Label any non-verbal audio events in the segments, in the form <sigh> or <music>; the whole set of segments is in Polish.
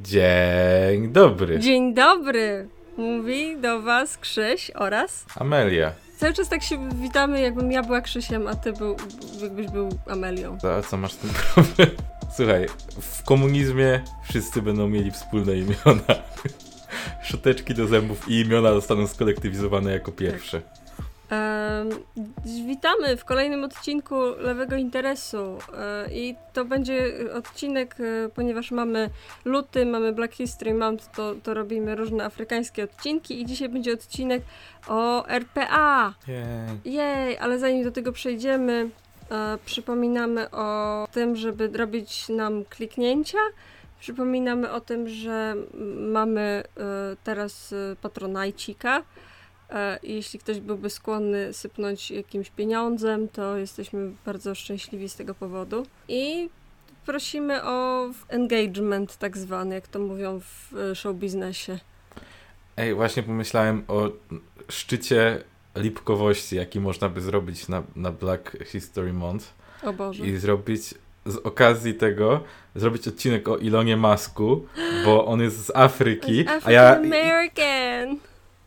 Dzień dobry. Dzień dobry. Mówi do was Krzyś oraz Amelia. Cały czas tak się witamy, jakbym ja była Krzysiem, a ty był, jakbyś był Amelią. A co masz z tym problem? <laughs> Słuchaj, w komunizmie wszyscy będą mieli wspólne imiona. <laughs> Szczoteczki do zębów i imiona zostaną skolektywizowane jako pierwsze. Um, witamy w kolejnym odcinku Lewego Interesu um, i to będzie odcinek, um, ponieważ mamy luty, mamy Black History Month, to, to robimy różne afrykańskie odcinki i dzisiaj będzie odcinek o RPA. Jej. Jej, ale zanim do tego przejdziemy, e, przypominamy o tym, żeby robić nam kliknięcia. Przypominamy o tym, że mamy e, teraz e, patronajcika. E, jeśli ktoś byłby skłonny sypnąć jakimś pieniądzem, to jesteśmy bardzo szczęśliwi z tego powodu. I prosimy o engagement, tak zwany, jak to mówią w e, show biznesie. Ej, właśnie pomyślałem o szczycie lipkowości, jaki można by zrobić na, na Black History Month. O Boże. I zrobić z okazji tego, zrobić odcinek o Ilonie Masku, bo on jest z Afryki, a ja... American!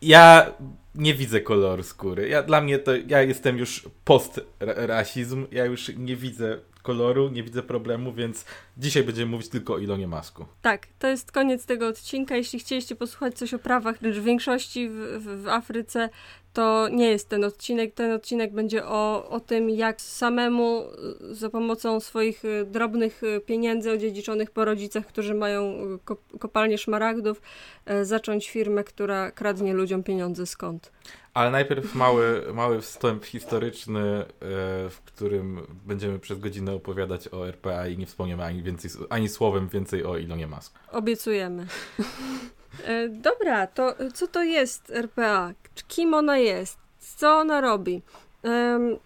Ja nie widzę koloru skóry. Ja, dla mnie to, ja jestem już post-rasizm, ja już nie widzę koloru, nie widzę problemu, więc dzisiaj będziemy mówić tylko o Ilonie Masku. Tak, to jest koniec tego odcinka. Jeśli chcieliście posłuchać coś o prawach, lecz w większości w, w, w Afryce to nie jest ten odcinek. Ten odcinek będzie o, o tym, jak samemu y, za pomocą swoich y, drobnych y, pieniędzy odziedziczonych po rodzicach, którzy mają kopalnię szmaragdów, zacząć firmę, która kradnie ludziom pieniądze skąd. Ale najpierw mały, mały wstęp historyczny, w którym będziemy przez godzinę opowiadać o RPA i nie wspomniemy ani, więcej, ani słowem więcej o Ilonie Musk. Obiecujemy. E, dobra, to co to jest RPA? Kim ona jest? Co ona robi?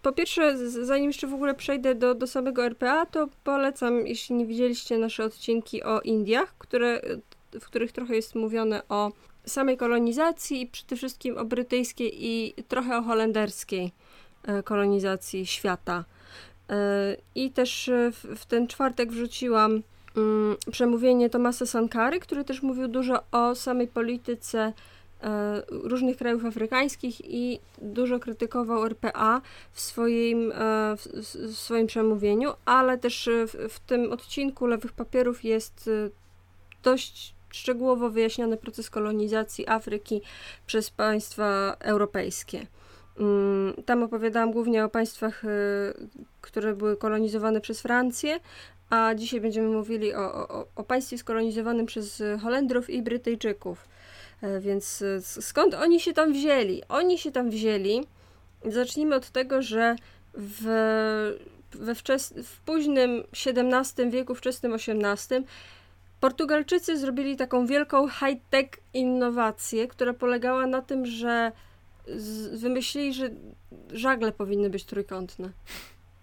Po pierwsze, zanim jeszcze w ogóle przejdę do, do samego RPA, to polecam, jeśli nie widzieliście nasze odcinki o Indiach, które, w których trochę jest mówione o samej kolonizacji i przede wszystkim o brytyjskiej i trochę o holenderskiej e, kolonizacji świata. E, I też w, w ten czwartek wrzuciłam przemówienie Tomasa Sankary, który też mówił dużo o samej polityce e, różnych krajów afrykańskich i dużo krytykował RPA w swoim, e, w, swoim przemówieniu, ale też w, w, tym odcinku Lewych Papierów jest e, dość szczegółowo wyjaśniony proces kolonizacji Afryki przez państwa europejskie. Mm, tam opowiadałam głównie o państwach, które były kolonizowane przez Francję, a dzisiaj będziemy mówili o, o, o państwie skolonizowanym przez Holendrów i Brytyjczyków. E, więc e, skąd oni się tam wzięli? Oni się tam wzięli. Zacznijmy od tego, że w, we wczes, w późnym XVII wieku, wczesnym XVIII Portugalczycy zrobili taką wielką high-tech innowację, która polegała na tym, że wymyślili, że żagle powinny być trójkątne.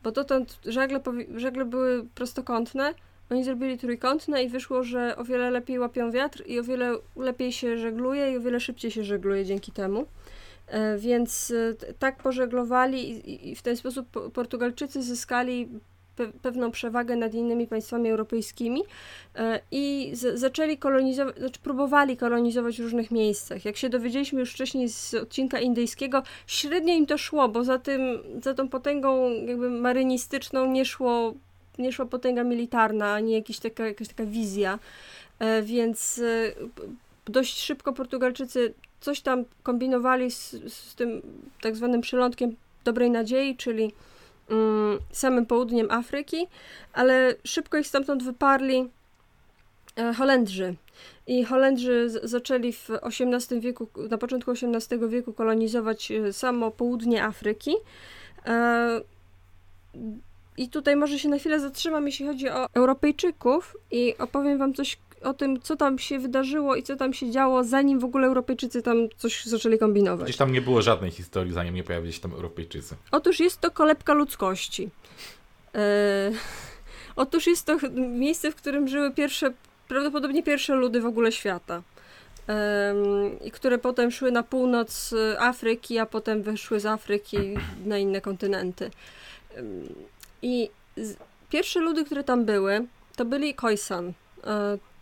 Bo dotąd żagle, żagle były prostokątne, oni zrobili trójkątne i wyszło, że o wiele lepiej łapią wiatr i o wiele lepiej się żegluje i o wiele szybciej się żegluje dzięki temu. E, więc e, tak pożeglowali i w ten sposób Portugalczycy zyskali pe pewną przewagę nad innymi państwami europejskimi e, i zaczęli kolonizować, znaczy próbowali kolonizować w różnych miejscach. Jak się dowiedzieliśmy już wcześniej z odcinka indyjskiego, średnio im to szło, bo za tym, za tą potęgą jakby marynistyczną nie szło nie szła potęga militarna, ani jakaś taka, jakaś taka wizja, e, więc e, dość szybko Portugalczycy coś tam kombinowali z, z tym tak zwanym przylądkiem dobrej nadziei, czyli samym południem Afryki, ale szybko ich stamtąd wyparli e, Holendrzy. I Holendrzy zaczęli w XVIII wieku, na początku XVIII wieku kolonizować e, samo południe Afryki. E, I tutaj może się na chwilę zatrzymam, jeśli chodzi o Europejczyków i opowiem wam coś o tym, co tam się wydarzyło i co tam się działo, zanim w ogóle Europejczycy tam coś zaczęli kombinować. Gdzieś tam nie było żadnej historii, zanim nie pojawili się tam Europejczycy. Otóż jest to kolebka ludzkości. E, otóż jest to miejsce, w którym żyły pierwsze, prawdopodobnie pierwsze ludy w ogóle świata. I które potem szły na północ Afryki, a potem wyszły z Afryki na inne kontynenty. I pierwsze ludy, które tam były, to byli Khoisan.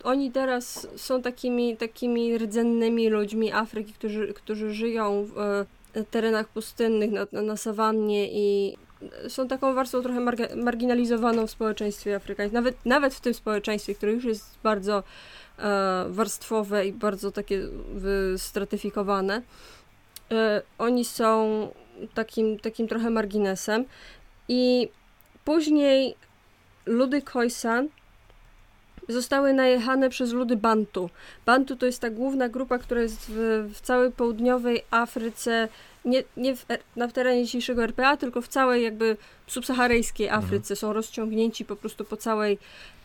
Oni teraz są takimi, takimi rdzennymi ludźmi Afryki, którzy, którzy żyją w e, terenach pustynnych, na, na sawannie i są taką warstwą trochę marginalizowaną w społeczeństwie afrykańskim. Nawet, nawet w tym społeczeństwie, które już jest bardzo e, warstwowe i bardzo takie stratyfikowane. E, oni są takim, takim trochę marginesem. I później ludy Khoisan zostały najechane przez ludy Bantu. Bantu to jest ta główna grupa, która jest w, w całej południowej Afryce, nie, nie w, na terenie dzisiejszego RPA, tylko w całej jakby subsaharyjskiej mhm. Afryce. Mhm. Są rozciągnięci po prostu po całej,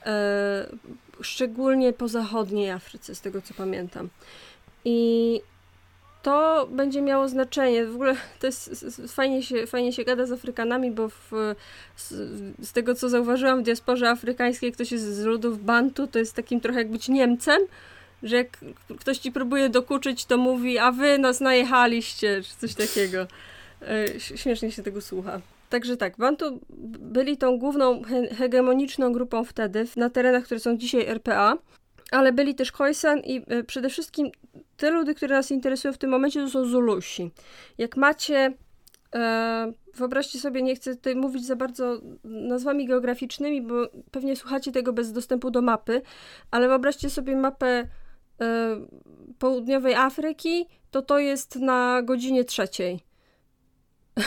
e, szczególnie po zachodniej Afryce, z tego co pamiętam. I to będzie miało znaczenie. W ogóle to jest fajnie się, fajnie się gada z Afrykanami, bo w, z, z, tego co zauważyłam w diasporze afrykańskiej, ktoś jest z ludów Bantu, to jest takim trochę jak być Niemcem, że jak ktoś ci próbuje dokuczyć, to mówi, a wy nas najechaliście, czy coś takiego. E, śmiesznie się tego słucha. Także tak, Bantu byli tą główną he hegemoniczną grupą wtedy na terenach, które są dzisiaj RPA ale byli też Khoisan i e, przede wszystkim te ludy, które nas interesują w tym momencie, to są Zulusi. Jak macie, e, wyobraźcie sobie, nie chcę tutaj mówić za bardzo nazwami geograficznymi, bo pewnie słuchacie tego bez dostępu do mapy, ale wyobraźcie sobie mapę e, południowej Afryki, to to jest na godzinie trzeciej. <laughs>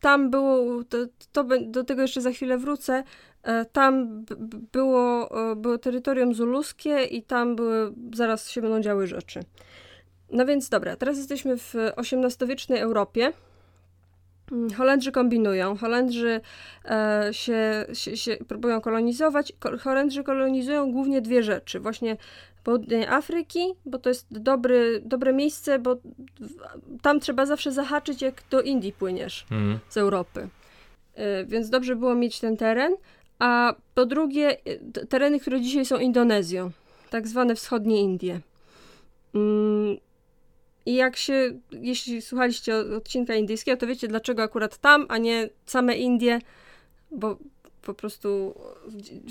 Tam było, to, to, do tego jeszcze za chwilę wrócę, tam było, e, było terytorium zuluskie i tam były, zaraz się będą działy rzeczy. No więc dobra, teraz jesteśmy w XVIII-wiecznej Europie. Mm, Holendrzy kombinują. Holendrzy e, się, się, się, próbują kolonizować. Holendrzy kolonizują głównie dwie rzeczy. Właśnie południe Afryki, bo to jest dobry, dobre miejsce, bo tam trzeba zawsze zahaczyć, jak do Indii płyniesz mm. z Europy. E, więc dobrze było mieć ten teren a po drugie tereny, które dzisiaj są Indonezją, tak zwane wschodnie Indie. Mm, I jak się, jeśli słuchaliście odcinka indyjskiego, to wiecie dlaczego akurat tam, a nie same Indie, bo po prostu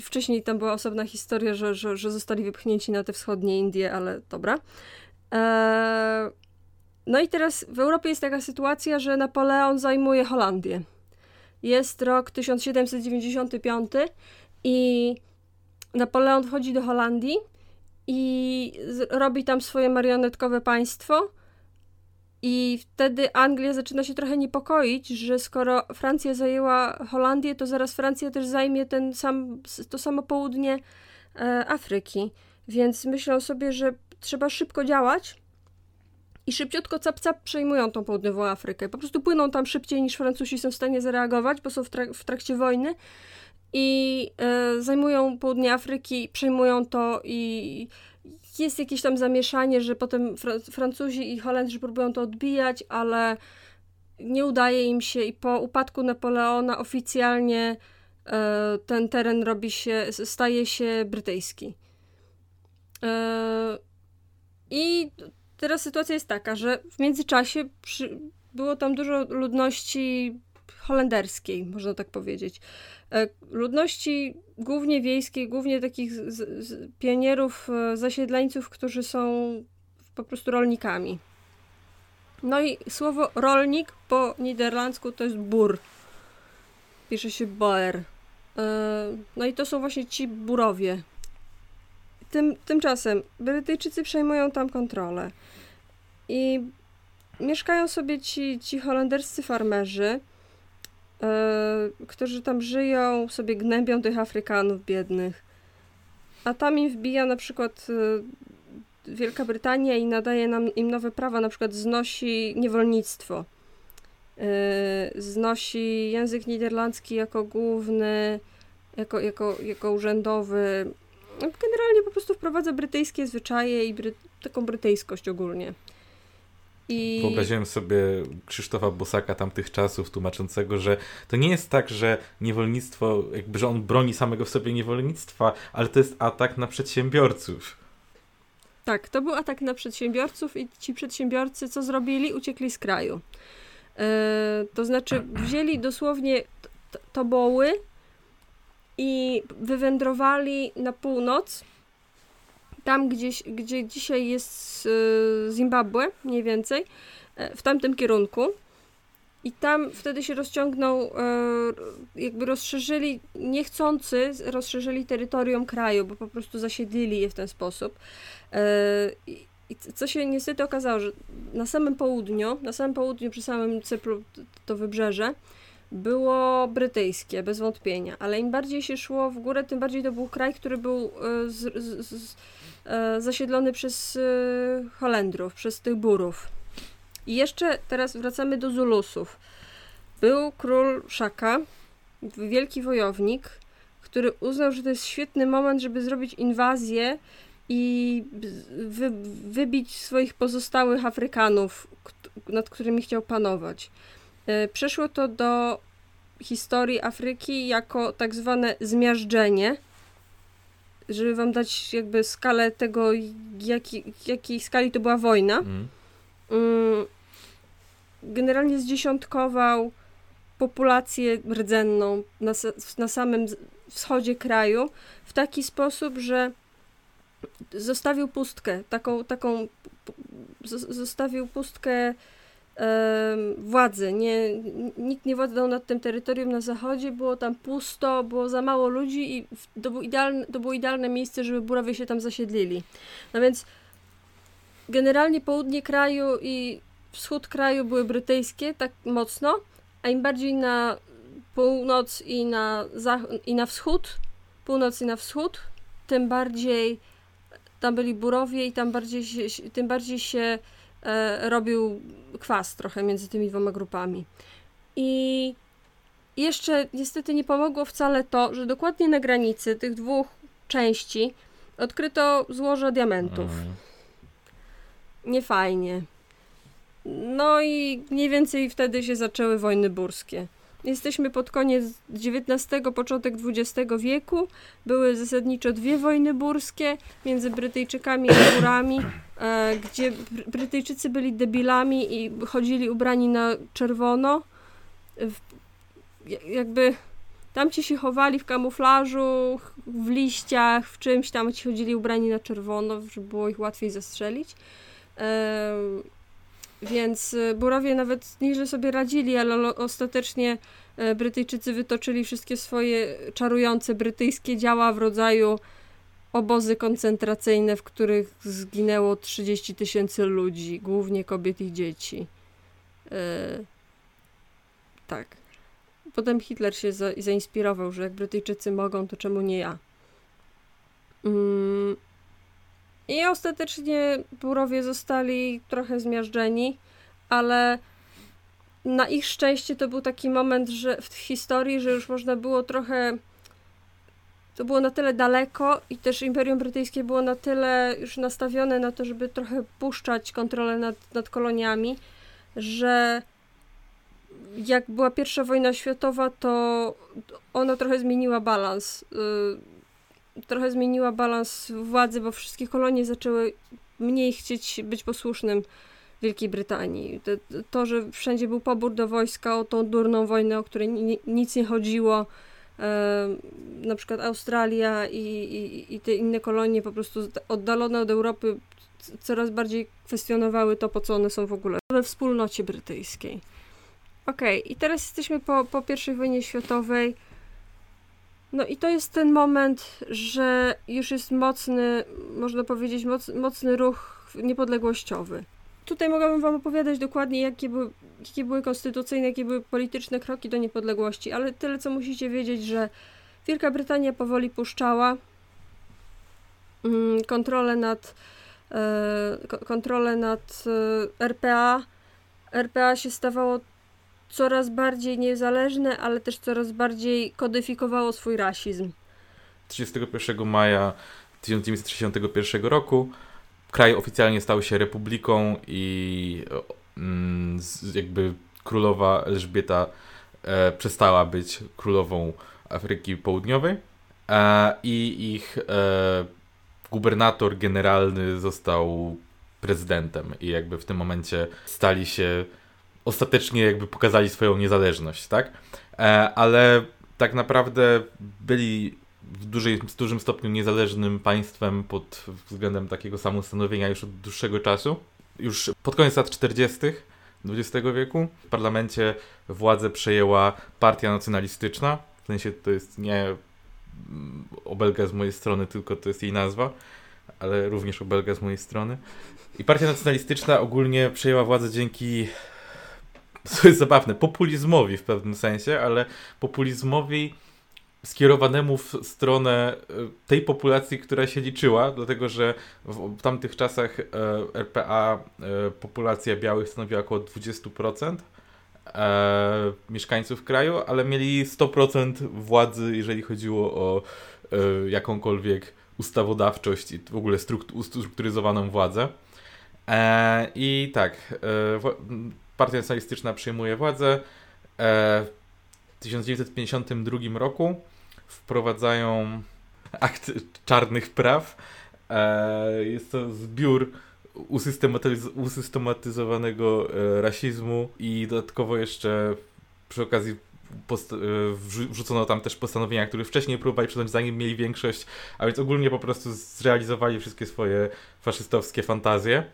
wcześniej tam była osobna historia, że, że, że zostali wypchnięci na te wschodnie Indie, ale dobra. Eee, no i teraz w Europie jest taka sytuacja, że Napoleon zajmuje Holandię. Jest rok 1795 i Napoleon wchodzi do Holandii i robi tam swoje marionetkowe państwo. I wtedy Anglia zaczyna się trochę niepokoić, że skoro Francja zajęła Holandię, to zaraz Francja też zajmie ten sam, to samo południe e, Afryki. Więc myślą sobie, że trzeba szybko działać i szybciutko cap-cap przejmują tą południową Afrykę. Po prostu płyną tam szybciej niż Francuzi są w stanie zareagować, bo są w, trak w trakcie wojny i e, zajmują południe Afryki, przejmują to i jest jakieś tam zamieszanie, że potem Fra Francuzi i Holendrzy próbują to odbijać, ale nie udaje im się i po upadku Napoleona oficjalnie e, ten teren robi się, staje się brytyjski. E, I teraz sytuacja jest taka, że w międzyczasie przy, było tam dużo ludności holenderskiej, można tak powiedzieć. E, ludności głównie wiejskiej, głównie takich z, z pionierów, e, zasiedleńców, którzy są po prostu rolnikami. No i słowo rolnik po niderlandzku to jest bur. Pisze się boer. E, no i to są właśnie ci burowie. Tym, tymczasem Brytyjczycy przejmują tam kontrolę. I mieszkają sobie ci, ci holenderscy farmerzy, yy, którzy tam żyją, sobie gnębią tych Afrykanów biednych. A tam im wbija na przykład yy, Wielka Brytania i nadaje nam, im nowe prawa, na przykład znosi niewolnictwo. Yy, znosi język niderlandzki jako główny, jako, jako, jako urzędowy. Generalnie po prostu wprowadza brytyjskie zwyczaje i bry, taką brytyjskość ogólnie. I... Wyobraziłem sobie Krzysztofa Bosaka tamtych czasów tłumaczącego, że to nie jest tak, że niewolnictwo, jakby, że on broni samego w sobie niewolnictwa, ale to jest atak na przedsiębiorców. Tak, to był atak na przedsiębiorców i ci przedsiębiorcy co zrobili? Uciekli z kraju. Yy, to znaczy wzięli dosłownie toboły i wywędrowali na północ, tam gdzieś, gdzie dzisiaj jest e, Zimbabwe, mniej więcej, e, w tamtym kierunku. I tam wtedy się rozciągnął, jakby rozszerzyli, niechcący, rozszerzyli terytorium kraju, bo po prostu zasiedlili je w ten sposób. I co się niestety okazało, że na samym południu, na samym południu, przy samym Cypru, to wybrzeże, było brytyjskie, bez wątpienia, ale im bardziej się szło w górę, tym bardziej to był kraj, który był e, z, z, z, e, zasiedlony przez e, Holendrów, przez tych Burów. I jeszcze teraz wracamy do Zulusów. Był król Szaka, wielki wojownik, który uznał, że to jest świetny moment, żeby zrobić inwazję i wy, wybić swoich pozostałych Afrykanów, nad którymi chciał panować. E, przeszło to do historii Afryki jako tak zwane zmiażdżenie, żeby wam dać jakby skalę tego, jaki, jakiej skali to była wojna. Mm. mm generalnie zdziesiątkował populację rdzenną na, na samym wschodzie kraju w taki sposób, że zostawił pustkę, taką, taką zostawił pustkę władzy. Nie, nikt nie władzał nad tym terytorium na zachodzie, było tam pusto, było za mało ludzi i to, był idealne, to było idealne miejsce, żeby Burawie się tam zasiedlili. No więc generalnie południe kraju i wschód kraju były brytyjskie tak mocno, a im bardziej na północ i na, i na wschód, północ i na wschód, tym bardziej tam byli burowie i tam bardziej się, tym bardziej się robił kwas trochę między tymi dwoma grupami. I jeszcze niestety nie pomogło wcale to, że dokładnie na granicy tych dwóch części odkryto złoże diamentów. Mm. Niefajnie. No i mniej więcej wtedy się zaczęły wojny burskie. Jesteśmy pod koniec XIX, początek XX wieku. Były zasadniczo dwie wojny burskie między Brytyjczykami a Burami, e, gdzie Brytyjczycy byli debilami i chodzili ubrani na czerwono. Jakby tamci się chowali w kamuflażu, w liściach, w czymś tam ci chodzili ubrani na czerwono, żeby było ich łatwiej zastrzelić. E, więc y, Burowie nawet nieźle sobie radzili, ale ostatecznie y, Brytyjczycy wytoczyli wszystkie swoje czarujące brytyjskie działa w rodzaju obozy koncentracyjne, w których zginęło 30 tysięcy ludzi, głównie kobiet i dzieci. Yy, tak. Potem Hitler się za, zainspirował, że jak Brytyjczycy mogą, to czemu nie ja? Yy, i ostatecznie Burowie zostali trochę zmiażdżeni, ale na ich szczęście to był taki moment, że w historii, że już można było trochę to było na tyle daleko i też Imperium Brytyjskie było na tyle już nastawione na to, żeby trochę puszczać kontrolę nad, nad koloniami, że jak była pierwsza wojna światowa, to ona trochę zmieniła balans. Trochę zmieniła balans władzy, bo wszystkie kolonie zaczęły mniej chcieć być posłusznym Wielkiej Brytanii. To, że wszędzie był pobór do wojska o tą durną wojnę, o której ni, nic nie chodziło, na przykład Australia i, i, i te inne kolonie po prostu oddalone od Europy coraz bardziej kwestionowały to, po co one są w ogóle we wspólnocie brytyjskiej. Okej, okay, i teraz jesteśmy po, po I wojnie światowej. No i to jest ten moment, że już jest mocny, można powiedzieć, moc, mocny ruch niepodległościowy. Tutaj mogłabym Wam opowiadać dokładnie, jakie były, jakie były konstytucyjne, jakie były polityczne kroki do niepodległości, ale tyle, co musicie wiedzieć, że Wielka Brytania powoli puszczała mm, kontrolę nad, e, kontrolę nad e, RPA. RPA się stawało coraz bardziej niezależne, ale też coraz bardziej kodyfikowało swój rasizm. 31 maja 1961 roku kraj oficjalnie stał się republiką i mm, jakby królowa Elżbieta e, przestała być królową Afryki Południowej e, i ich e, gubernator generalny został prezydentem i jakby w tym momencie stali się ostatecznie jakby pokazali swoją niezależność, tak? E, ale tak naprawdę byli w, dużej, w dużym stopniu niezależnym państwem pod względem takiego samostanowienia już od dłuższego czasu. Już pod koniec lat 40. XX wieku w parlamencie władzę przejęła partia nacjonalistyczna. W sensie to jest nie obelga z mojej strony, tylko to jest jej nazwa, ale również obelga z mojej strony. I partia nacjonalistyczna ogólnie przejęła władzę dzięki, <laughs> co jest zabawne, populizmowi w pewnym sensie, ale populizmowi skierowanemu w stronę e, tej populacji, która się liczyła, dlatego że w, tamtych czasach e, RPA e, populacja białych stanowiła około 20% e, mieszkańców kraju, ale mieli 100% władzy, jeżeli chodziło o jakąkolwiek ustawodawczość i w ogóle ustrukturyzowaną władzę. I tak, partia nacjonalistyczna przyjmuje władzę. w 1952 roku wprowadzają akt czarnych praw. E, jest to zbiór usystematyz usystematyzowanego e, rasizmu i dodatkowo jeszcze przy okazji e, wrzucono tam też postanowienia, które wcześniej próbowali przyjąć, zanim mieli większość, a więc ogólnie po prostu zrealizowali wszystkie swoje faszystowskie fantazje.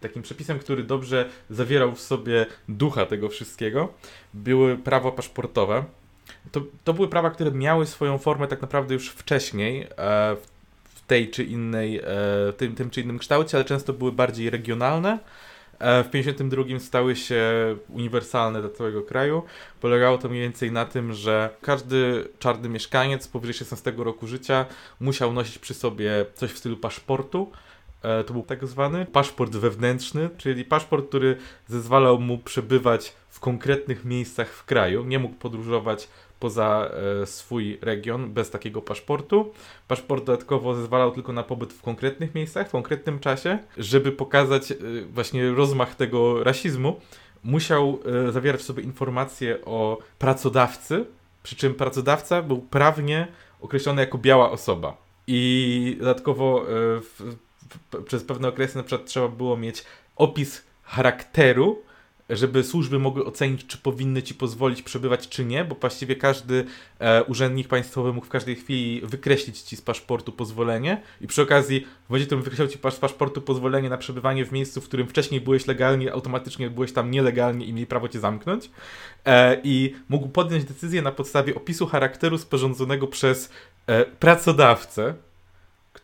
Takim przepisem, który dobrze zawierał w sobie ducha tego wszystkiego, były prawo paszportowe, to, to były prawa, które miały swoją formę tak naprawdę już wcześniej, e, w tej czy innej, e, tym, tym czy innym kształcie, ale często były bardziej regionalne. E, w 52 stały się uniwersalne dla całego kraju. Polegało to mniej więcej na tym, że każdy czarny mieszkaniec powyżej 16 roku życia musiał nosić przy sobie coś w stylu paszportu. To był tak zwany paszport wewnętrzny, czyli paszport, który zezwalał mu przebywać w konkretnych miejscach w kraju. Nie mógł podróżować poza e, swój region bez takiego paszportu. Paszport dodatkowo zezwalał tylko na pobyt w konkretnych miejscach, w konkretnym czasie, żeby pokazać e, właśnie rozmach tego rasizmu. Musiał e, zawierać w sobie informacje o pracodawcy, przy czym pracodawca był prawnie określony jako biała osoba. I dodatkowo w, przez pewne okresy na przykład trzeba było mieć opis charakteru żeby służby mogły ocenić, czy powinny ci pozwolić przebywać, czy nie, bo właściwie każdy e, urzędnik państwowy mógł w każdej chwili wykreślić ci z paszportu pozwolenie i przy okazji w momencie, w którym wykreślał ci z paszportu pozwolenie na przebywanie w miejscu, w którym wcześniej byłeś legalnie, automatycznie byłeś tam nielegalnie i mieli prawo cię zamknąć e, i mógł podjąć decyzję na podstawie opisu charakteru sporządzonego przez e, pracodawcę,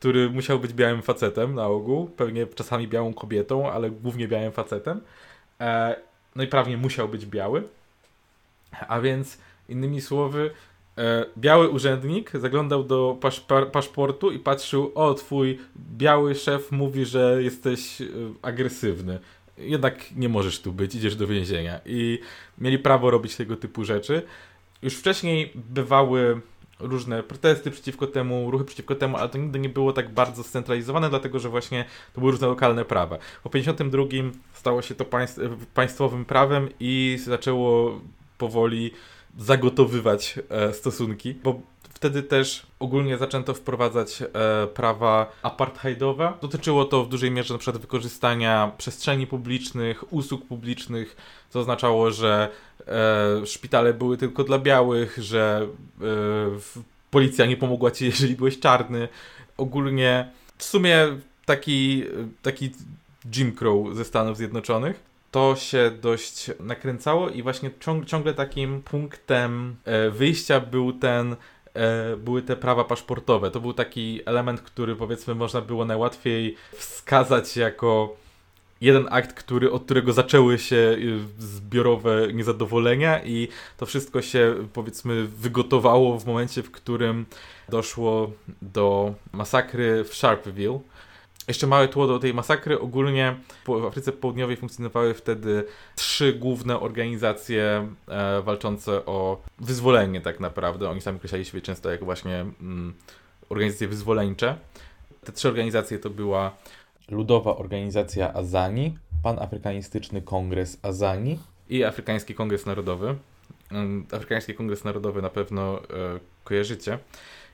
który musiał być białym facetem na ogół, pewnie czasami białą kobietą, ale głównie białym facetem. E, no i prawnie musiał być biały. A więc, innymi słowy, e, biały urzędnik zaglądał do paszpor paszportu i patrzył, o, twój biały szef mówi, że jesteś e, agresywny. Jednak nie możesz tu być, idziesz do więzienia. I mieli prawo robić tego typu rzeczy. Już wcześniej bywały różne protesty przeciwko temu, ruchy przeciwko temu, ale to nigdy nie było tak bardzo scentralizowane, dlatego że właśnie to były różne lokalne prawa. Po 52 stało się to państw, państwowym prawem i zaczęło powoli zagotowywać e, stosunki, bo wtedy też ogólnie zaczęto wprowadzać e, prawa apartheidowe. Dotyczyło to w dużej mierze przykład wykorzystania przestrzeni publicznych, usług publicznych, co oznaczało, że e, szpitale były tylko dla białych, że e, policja nie pomogła ci, <laughs> jeżeli byłeś czarny. Ogólnie w sumie taki, taki Jim Crow ze Stanów Zjednoczonych. To się dość nakręcało i właśnie ciągle takim punktem e, wyjścia był ten były te prawa paszportowe. To był taki element, który powiedzmy można było najłatwiej wskazać jako jeden akt, który, od którego zaczęły się y, zbiorowe niezadowolenia i to wszystko się powiedzmy wygotowało w momencie, w którym doszło do masakry w Sharpeville. Jeszcze małe tło do tej masakry. Ogólnie w Afryce Południowej funkcjonowały wtedy trzy główne organizacje e, walczące o wyzwolenie tak naprawdę. Oni sami określali siebie często jako właśnie mm, organizacje wyzwoleńcze. Te trzy organizacje to była Ludowa Organizacja Azani, Panafrykanistyczny Kongres Azani i Afrykański Kongres Narodowy. Mm, Afrykański Kongres Narodowy na pewno e, kojarzycie.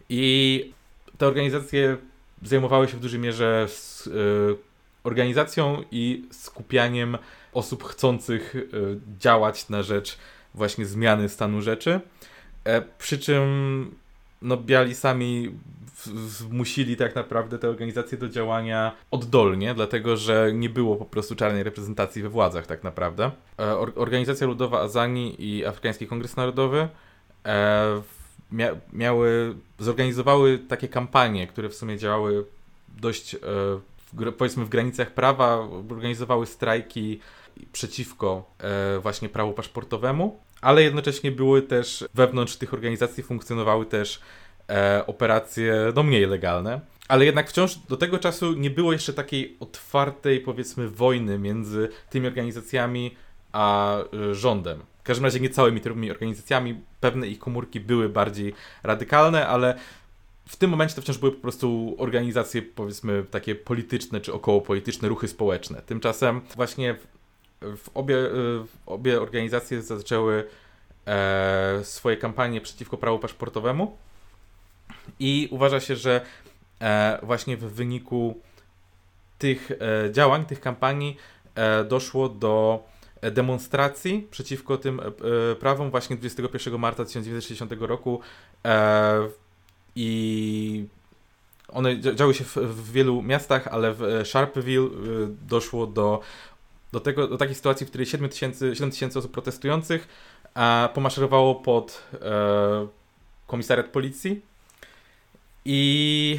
I te organizacje zajmowały się w dużej mierze z, e, organizacją i skupianiem osób chcących e, działać na rzecz właśnie zmiany stanu rzeczy. E, przy czym no, biali sami zmusili tak naprawdę te organizacje do działania oddolnie, dlatego że nie było po prostu czarnej reprezentacji we władzach tak naprawdę. E, Organizacja Ludowa Azani i Afrykański Kongres Narodowy e, mia miały, zorganizowały takie kampanie, które w sumie działały dość, e, w, powiedzmy, w granicach prawa, organizowały strajki przeciwko właśnie prawu paszportowemu, ale jednocześnie były też wewnątrz tych organizacji funkcjonowały też e, operacje no mniej legalne. Ale jednak wciąż do tego czasu nie było jeszcze takiej otwartej, powiedzmy, wojny między tymi organizacjami a y, rządem. Każdym razie nie całymi tymi organizacjami, pewne ich komórki były bardziej radykalne, ale w tym momencie to wciąż były po prostu organizacje, powiedzmy, takie polityczne czy okołopolityczne, ruchy społeczne. Tymczasem właśnie w, w obie, y, w obie organizacje zaczęły e, swoje kampanie przeciwko prawu paszportowemu i uważa się, że e, właśnie w wyniku tych e, działań, tych kampanii e, doszło do demonstracji przeciwko tym prawom właśnie 21 marca 1960 roku i one działy się w, w, wielu miastach, ale w Sharpeville doszło do, do, tego, do takiej sytuacji, w której 7 tysięcy, 7 tysięcy osób protestujących pomaszerowało pod komisariat policji i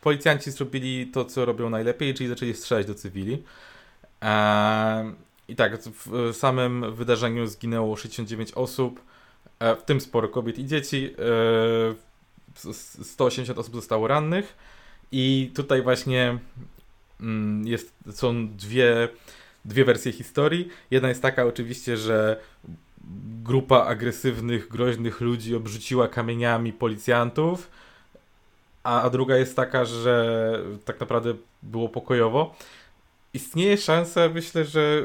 policjanci zrobili to, co robią najlepiej, czyli zaczęli strzelać do cywili. I tak, w samym wydarzeniu zginęło 69 osób, e, w tym sporo kobiet i dzieci. 180 e, osób zostało rannych. I tutaj właśnie mm, jest, są dwie, dwie wersje historii. Jedna jest taka oczywiście, że grupa agresywnych, groźnych ludzi obrzuciła kamieniami policjantów a, a druga jest taka, że tak naprawdę było pokojowo. Istnieje szansa, myślę, że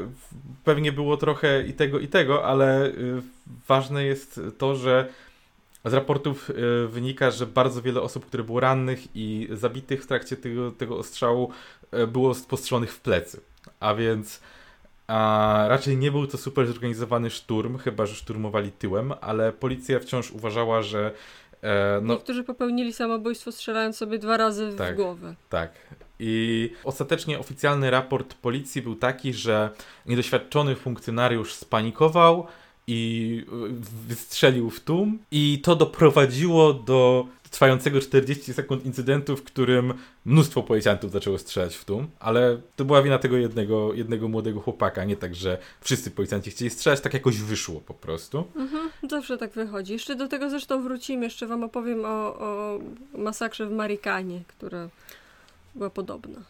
pewnie było trochę i tego, i tego, ale y, ważne jest to, że z raportów y, wynika, że bardzo wiele osób, które było rannych i zabitych w trakcie tego, tego ostrzału, y, było postrzelonych w plecy. A więc a raczej nie był to super zorganizowany szturm, chyba że szturmowali tyłem, ale policja wciąż uważała, że E, no, Niektórzy popełnili samobójstwo strzelając sobie dwa razy tak, w głowę. Tak. I ostatecznie oficjalny raport policji był taki, że niedoświadczony funkcjonariusz spanikował i wystrzelił w tłum i to doprowadziło do trwającego 40 sekund incydentu, w którym mnóstwo policjantów zaczęło strzelać w tłum, ale to była wina tego jednego, jednego młodego chłopaka, nie tak, że wszyscy policjanci chcieli strzelać, tak jakoś wyszło po prostu. Mhm, zawsze tak wychodzi. Jeszcze do tego zresztą wrócimy, jeszcze wam opowiem o, o masakrze w Marikanie, która była podobna.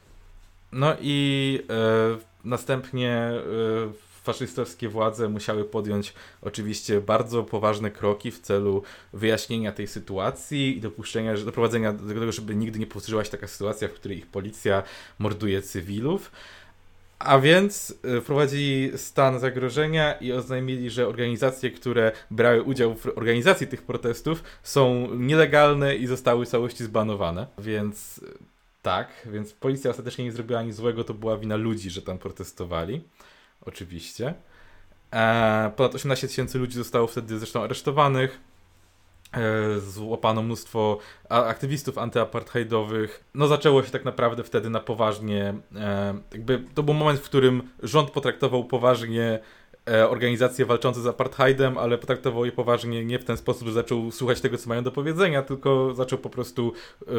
No i e, następnie e, faszystowskie władze musiały podjąć oczywiście bardzo poważne kroki w celu wyjaśnienia tej sytuacji i dopuszczenia, doprowadzenia do tego, żeby nigdy nie powtórzyła się taka sytuacja, w której ich policja morduje cywilów. A więc y, wprowadzili stan zagrożenia i oznajmili, że organizacje, które brały udział w organizacji tych protestów są nielegalne i zostały w całości zbanowane. Więc y, tak, więc policja ostatecznie nie zrobiła nic złego, to była wina ludzi, że tam protestowali oczywiście. E, ponad 18 tysięcy ludzi zostało wtedy zresztą aresztowanych. E, złapano mnóstwo aktywistów antyapartheidowych. No zaczęło się tak naprawdę wtedy na poważnie, e, jakby to był moment, w którym rząd potraktował poważnie e, organizacje walczące z apartheidem, ale potraktował je poważnie nie w ten sposób, że zaczął słuchać tego, co mają do powiedzenia, tylko zaczął po prostu e,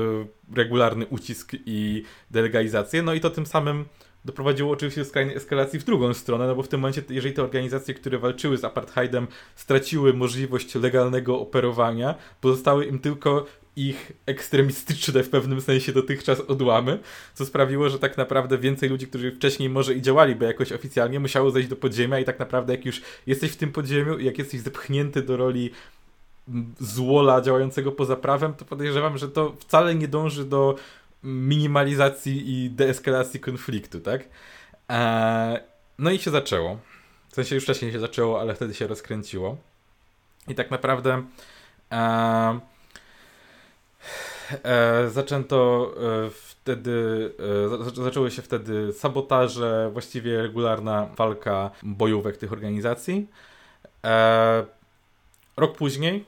regularny ucisk i delegalizację. No i to tym samym doprowadziło oczywiście do skrajnej eskalacji w drugą stronę, no bo w tym momencie, jeżeli te organizacje, które walczyły z apartheidem, straciły możliwość legalnego operowania, pozostały im tylko ich ekstremistyczne w pewnym sensie dotychczas odłamy, co sprawiło, że tak naprawdę więcej ludzi, którzy wcześniej może i działaliby jakoś oficjalnie, musiało zejść do podziemia i tak naprawdę jak już jesteś w tym podziemiu i jak jesteś zepchnięty do roli złola działającego poza prawem, to podejrzewam, że to wcale nie dąży do minimalizacji i deeskalacji konfliktu, tak? Eee, no i się zaczęło. W sensie już wcześniej się zaczęło, ale wtedy się rozkręciło. I tak naprawdę e, e, zaczęto e, wtedy, e, zaczęły się wtedy sabotaże, właściwie regularna walka bojówek tych organizacji. E, rok później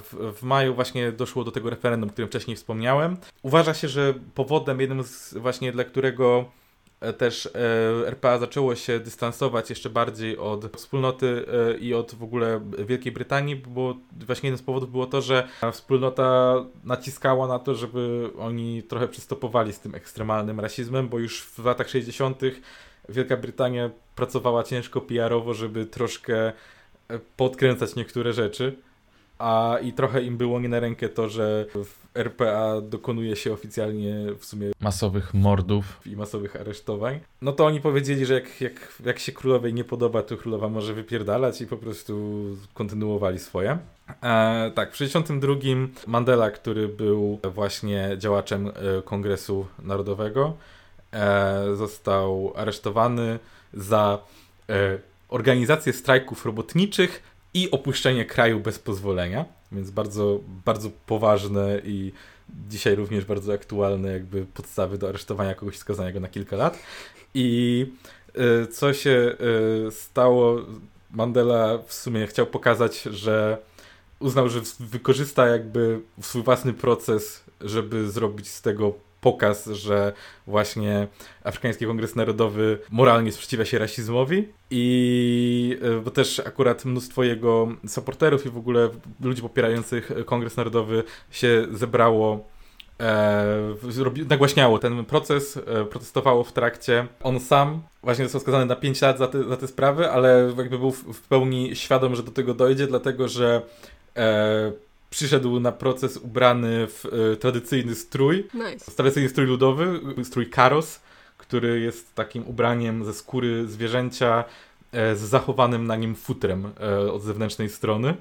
w, w maju właśnie doszło do tego referendum, o którym wcześniej wspomniałem. Uważa się, że powodem jednym z właśnie dla którego E, też e, RPA zaczęło się dystansować jeszcze bardziej od wspólnoty e, i od w ogóle Wielkiej Brytanii, bo właśnie jeden z powodów było to, że wspólnota naciskała na to, żeby oni trochę przystopowali z tym ekstremalnym rasizmem, bo już w latach 60. Wielka Brytania pracowała ciężko PR-owo, żeby troszkę podkręcać niektóre rzeczy a i trochę im było nie na rękę to, że w RPA dokonuje się oficjalnie w sumie masowych mordów i masowych aresztowań. No to oni powiedzieli, że jak, jak, jak się królowej nie podoba, to królowa może wypierdalać i po prostu kontynuowali swoje. E, tak, w 1962 Mandela, który był właśnie działaczem e, Kongresu Narodowego, e, został aresztowany za e, organizację strajków robotniczych i opuszczenie kraju bez pozwolenia, więc bardzo, bardzo poważne i dzisiaj również bardzo aktualne jakby podstawy do aresztowania kogoś skazanego na kilka lat. I y, co się y, stało, Mandela w sumie chciał pokazać, że uznał, że wykorzysta jakby swój własny proces, żeby zrobić z tego pokaz, że właśnie Afrykański Kongres Narodowy moralnie sprzeciwia się rasizmowi i e, bo też akurat mnóstwo jego supporterów i w ogóle ludzi popierających Kongres Narodowy się zebrało e, nagłaśniało ten proces, e, protestowało w trakcie. On sam właśnie został skazany na 5 lat za te, za te sprawy, ale jakby był w, w pełni świadom, że do tego dojdzie, dlatego że e, przyszedł na proces ubrany w e, tradycyjny strój. Nice. Tradycyjny strój ludowy, strój karos, który jest takim ubraniem ze skóry zwierzęcia e, z zachowanym na nim futrem e, od zewnętrznej strony.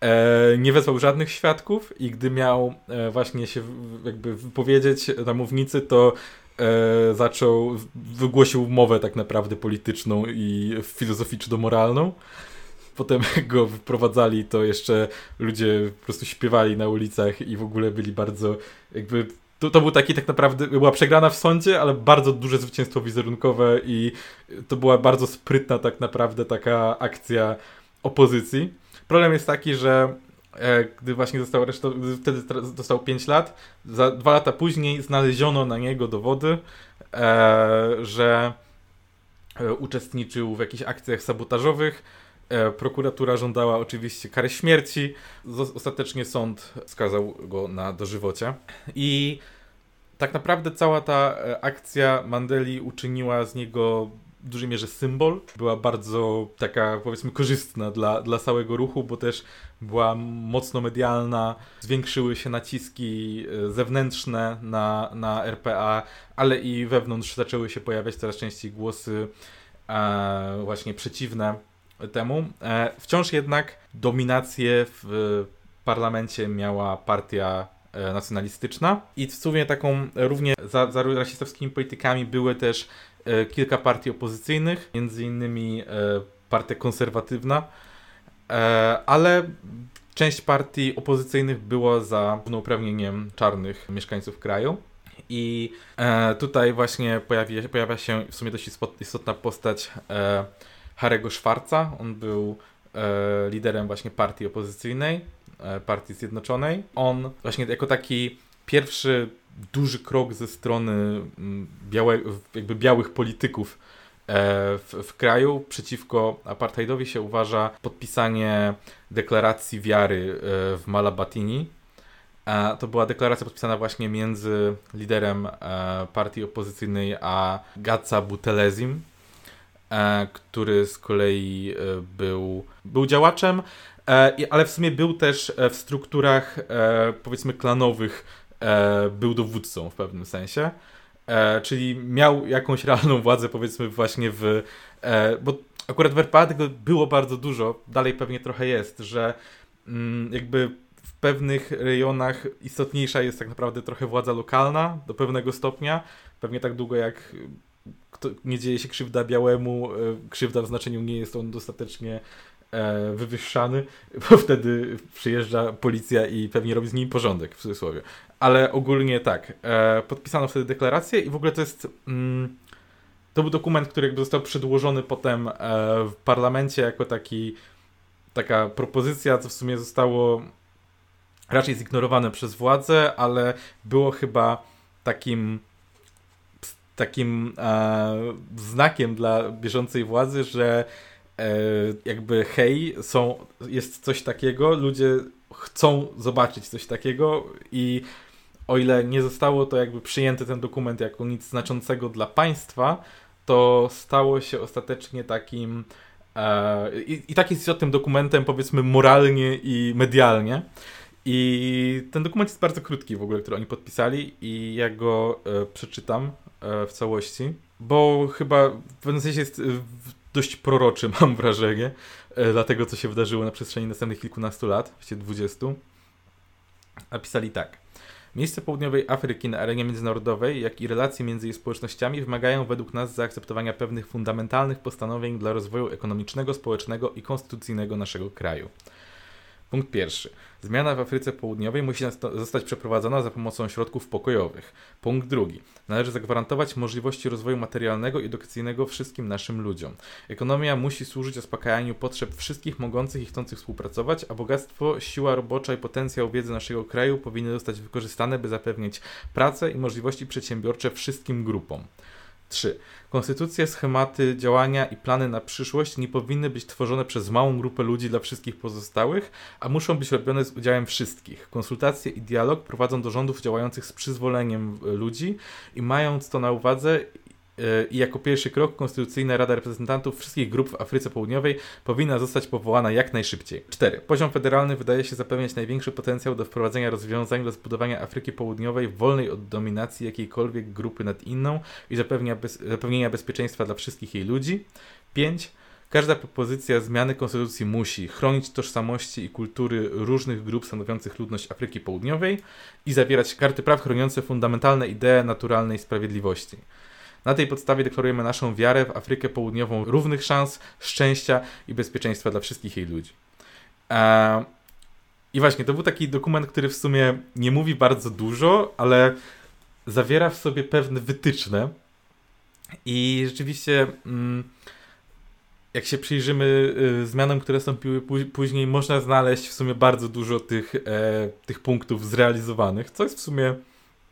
E, nie wezwał żadnych świadków i gdy miał e, właśnie się jakby wypowiedzieć na mównicy, to e, zaczął, wygłosił mowę tak naprawdę polityczną i filozoficzno-moralną potem <laughs> go wyprowadzali, to jeszcze ludzie po prostu śpiewali na ulicach i w ogóle byli bardzo jakby to, to był taki tak naprawdę, była przegrana w sądzie, ale bardzo duże zwycięstwo wizerunkowe i to była bardzo sprytna tak naprawdę taka akcja opozycji. Problem jest taki, że e, gdy właśnie został aresztowany, wtedy dostał 5 lat, za dwa lata później znaleziono na niego dowody, e, że e, uczestniczył w jakichś akcjach sabotażowych, prokuratura żądała oczywiście kary śmierci. Ostatecznie sąd skazał go na dożywocie. I tak naprawdę cała ta e, akcja Mandeli uczyniła z niego w dużej mierze symbol. Była bardzo taka, powiedzmy, korzystna dla, dla całego ruchu, bo też była mocno medialna. Zwiększyły się naciski e, zewnętrzne na, na RPA, ale i wewnątrz zaczęły się pojawiać coraz częściej głosy e, właśnie przeciwne temu. E, wciąż jednak dominację w parlamencie miała partia e, nacjonalistyczna i w sumie taką równie za, za rasistowskimi politykami były też e, kilka partii opozycyjnych, między innymi partia konserwatywna, ale część partii opozycyjnych była za równouprawnieniem czarnych mieszkańców kraju. I tutaj właśnie pojawi, pojawia się w sumie dość istotna postać Harego Schwarza. On był e, liderem właśnie partii opozycyjnej, e, partii zjednoczonej. On właśnie jako taki pierwszy duży krok ze strony mm, białe, jakby białych polityków e, w, w, kraju przeciwko apartheidowi się uważa podpisanie deklaracji wiary e, w Malabatini. To była deklaracja podpisana właśnie między liderem partii opozycyjnej a Gatsa Butelezim, E, który z kolei e, był, był działaczem, e, ale w sumie był też w strukturach powiedzmy klanowych, był dowódcą w pewnym sensie. Czyli miał jakąś realną władzę, powiedzmy, właśnie w. Bo akurat w RPA tego było bardzo dużo, dalej pewnie trochę jest, że mm, jakby w pewnych rejonach istotniejsza jest tak naprawdę trochę władza lokalna do pewnego stopnia. Pewnie tak długo jak kto, nie dzieje się krzywda białemu, e, krzywda w znaczeniu nie jest on dostatecznie e, wywyższany, <laughs> bo wtedy przyjeżdża policja i pewnie robi z nim porządek, w cudzysłowie. Ale ogólnie tak, e, podpisano wtedy deklarację i w ogóle to jest... Mm, to był dokument, który jakby został przedłożony potem w parlamencie jako taki taka propozycja, co w sumie zostało raczej zignorowane przez władze, ale było chyba takim takim e, znakiem dla bieżącej władzy, że e, jakby hej, są, jest coś takiego, ludzie chcą zobaczyć coś takiego i o ile nie zostało to jakby przyjęte ten dokument jako nic znaczącego dla państwa, to stało się ostatecznie takim e, i, i tak jest tym dokumentem powiedzmy moralnie i medialnie. I ten dokument jest bardzo krótki w ogóle, który oni podpisali i ja go e, przeczytam w całości, bo chyba w pewnym sensie jest e, dość proroczy, <laughs> mam wrażenie, e, dla tego, co się wydarzyło na przestrzeni następnych kilkunastu lat, właściwie dwudziestu. Napisali tak. Miejsce południowej Afryki na arenie międzynarodowej, jak i relacje między jej społecznościami wymagają według nas zaakceptowania pewnych fundamentalnych postanowień dla rozwoju ekonomicznego, społecznego i konstytucyjnego naszego kraju. Punkt pierwszy. Zmiana w Afryce Południowej musi zostać przeprowadzona za pomocą środków pokojowych. Punkt drugi. Należy zagwarantować możliwości rozwoju materialnego i edukacyjnego wszystkim naszym ludziom. Ekonomia musi służyć zaspokajaniu potrzeb wszystkich mogących i chcących współpracować, a bogactwo, siła robocza i potencjał wiedzy naszego kraju powinny zostać wykorzystane, by zapewnić pracę i możliwości przedsiębiorcze wszystkim grupom. 3. Konstytucje, schematy działania i plany na przyszłość nie powinny być tworzone przez małą grupę ludzi dla wszystkich pozostałych, a muszą być robione z udziałem wszystkich. Konsultacje i dialog prowadzą do rządów działających z przyzwoleniem ludzi i mając to na uwadze i jako pierwszy krok Konstytucyjna Rada Reprezentantów wszystkich grup w Afryce Południowej powinna zostać powołana jak najszybciej. 4. Poziom federalny wydaje się zapewniać największy potencjał do wprowadzenia rozwiązań do zbudowania Afryki Południowej wolnej od dominacji jakiejkolwiek grupy nad inną i bez, zapewnienia bezpieczeństwa dla wszystkich jej ludzi. 5. Każda propozycja zmiany konstytucji musi chronić tożsamości i kultury różnych grup stanowiących ludność Afryki Południowej i zawierać karty praw chroniące fundamentalne idee naturalnej sprawiedliwości. Na tej podstawie deklarujemy naszą wiarę w Afrykę Południową równych szans, szczęścia i bezpieczeństwa dla wszystkich jej ludzi. Eee, I właśnie, to był taki dokument, który w sumie nie mówi bardzo dużo, ale zawiera w sobie pewne wytyczne. I rzeczywiście, mm, jak się przyjrzymy y, zmianom, które nastąpiły później, można znaleźć w sumie bardzo dużo tych, e, tych punktów zrealizowanych, co jest w sumie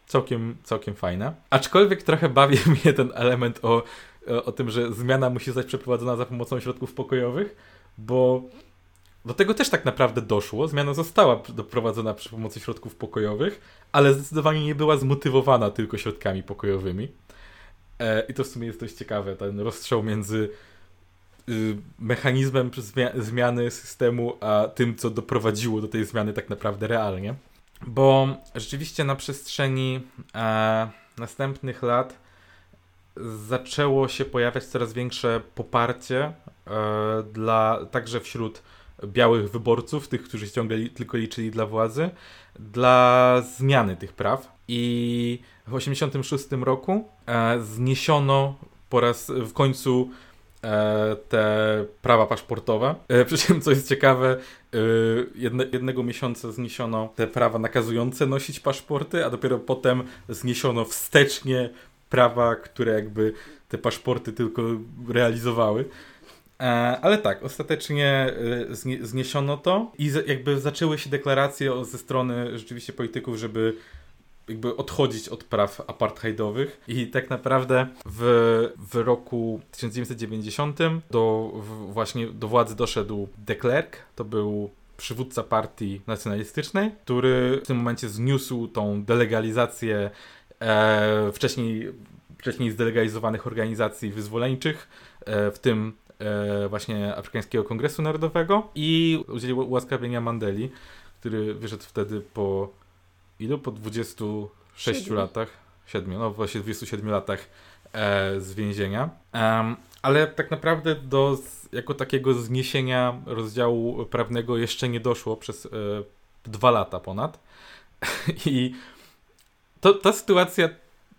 całkiem, całkiem fajna. Aczkolwiek trochę bawi <laughs> mnie ten element o, o, tym, że zmiana musi zostać przeprowadzona za pomocą środków pokojowych, bo do tego też tak naprawdę doszło. Zmiana została doprowadzona przy pomocy środków pokojowych, ale zdecydowanie nie była zmotywowana tylko środkami pokojowymi. E, I to w sumie jest dość ciekawe, ten rozstrzał między y, mechanizmem zmiany systemu, a tym, co doprowadziło do tej zmiany tak naprawdę realnie bo rzeczywiście na przestrzeni e, następnych lat zaczęło się pojawiać coraz większe poparcie e, dla także wśród białych wyborców, tych, którzy ciągle tylko liczyli dla władzy, dla zmiany tych praw. I w 1986 roku e, zniesiono po raz w końcu te prawa paszportowe. E, przy czym, co jest ciekawe, e, jedne, jednego miesiąca zniesiono te prawa nakazujące nosić paszporty, a dopiero potem zniesiono wstecznie prawa, które jakby te paszporty tylko realizowały. Ale tak, ostatecznie zniesiono to i jakby zaczęły się deklaracje ze strony rzeczywiście polityków, żeby jakby odchodzić od praw apartheidowych. I tak naprawdę w, w roku 1990 do w, właśnie do władzy doszedł de Klerk, to był przywódca partii nacjonalistycznej, który w tym momencie zniósł tą delegalizację e, wcześniej, wcześniej zdelegalizowanych organizacji wyzwoleńczych, e, w tym e, właśnie Afrykańskiego Kongresu Narodowego i udzielił ułaskawienia Mandeli, który wyszedł wtedy po ilu? Po 26 Siedmiu. latach, 7, no właśnie 27 latach e, z więzienia. Um, ale tak naprawdę do jako takiego zniesienia rozdziału prawnego jeszcze nie doszło przez e, dwa lata ponad. <laughs> I to, ta sytuacja,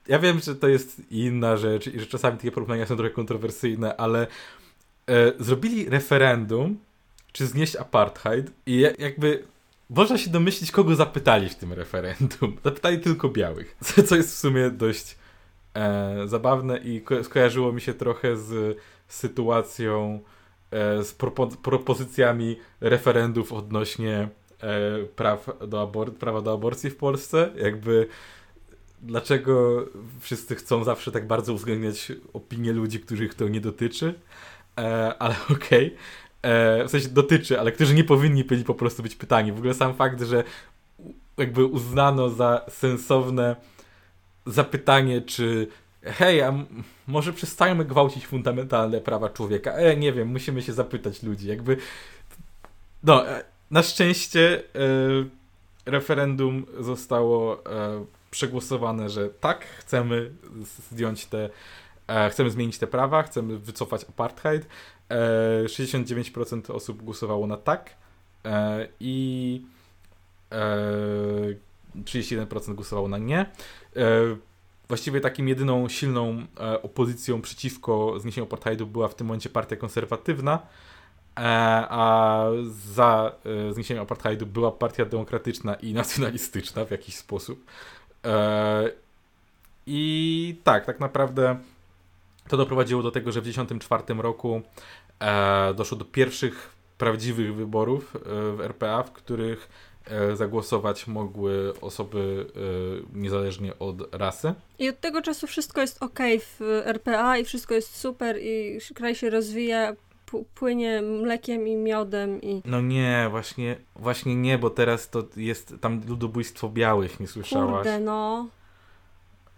ja wiem, że to jest inna rzecz i że czasami takie porównania są trochę kontrowersyjne, ale e, zrobili referendum, czy znieść apartheid i jakby można się domyślić, kogo zapytali w tym referendum. <laughs> Zapytali tylko białych, <laughs> co jest w sumie dość e, zabawne i ko skojarzyło mi się trochę z sytuacją e, z propo propozycjami referendów odnośnie e, praw do prawa do aborcji w Polsce. Jakby dlaczego wszyscy chcą zawsze tak bardzo uwzględniać opinię ludzi, których to nie dotyczy, e, ale <laughs> okej. Okay. W sensie dotyczy, ale którzy nie powinni byli po prostu być pytani. W ogóle sam fakt, że jakby uznano za sensowne zapytanie, czy hej, a może przestajemy gwałcić fundamentalne prawa człowieka? E, nie wiem, musimy się zapytać ludzi. Jakby, no, e, na szczęście e, referendum zostało e, przegłosowane, że tak, chcemy zdjąć te, e, chcemy zmienić te prawa, chcemy wycofać apartheid. 69% osób głosowało na tak i 31% głosowało na nie. Właściwie takim jedyną silną e, opozycją przeciwko zniesieniu apartheidu była w tym momencie partia konserwatywna, e, a za e, zniesieniem apartheidu była partia demokratyczna i nacjonalistyczna w jakiś sposób. I tak, tak naprawdę to doprowadziło do tego, że w 1994 roku doszło do pierwszych prawdziwych wyborów w RPA, w których E, zagłosować mogły osoby e, niezależnie od rasy. I od tego czasu wszystko jest ok w RPA i wszystko jest super i kraj się rozwija, płynie mlekiem i miodem i... No nie, właśnie, właśnie nie, bo teraz to jest tam ludobójstwo białych, nie słyszałaś? Kurde, no.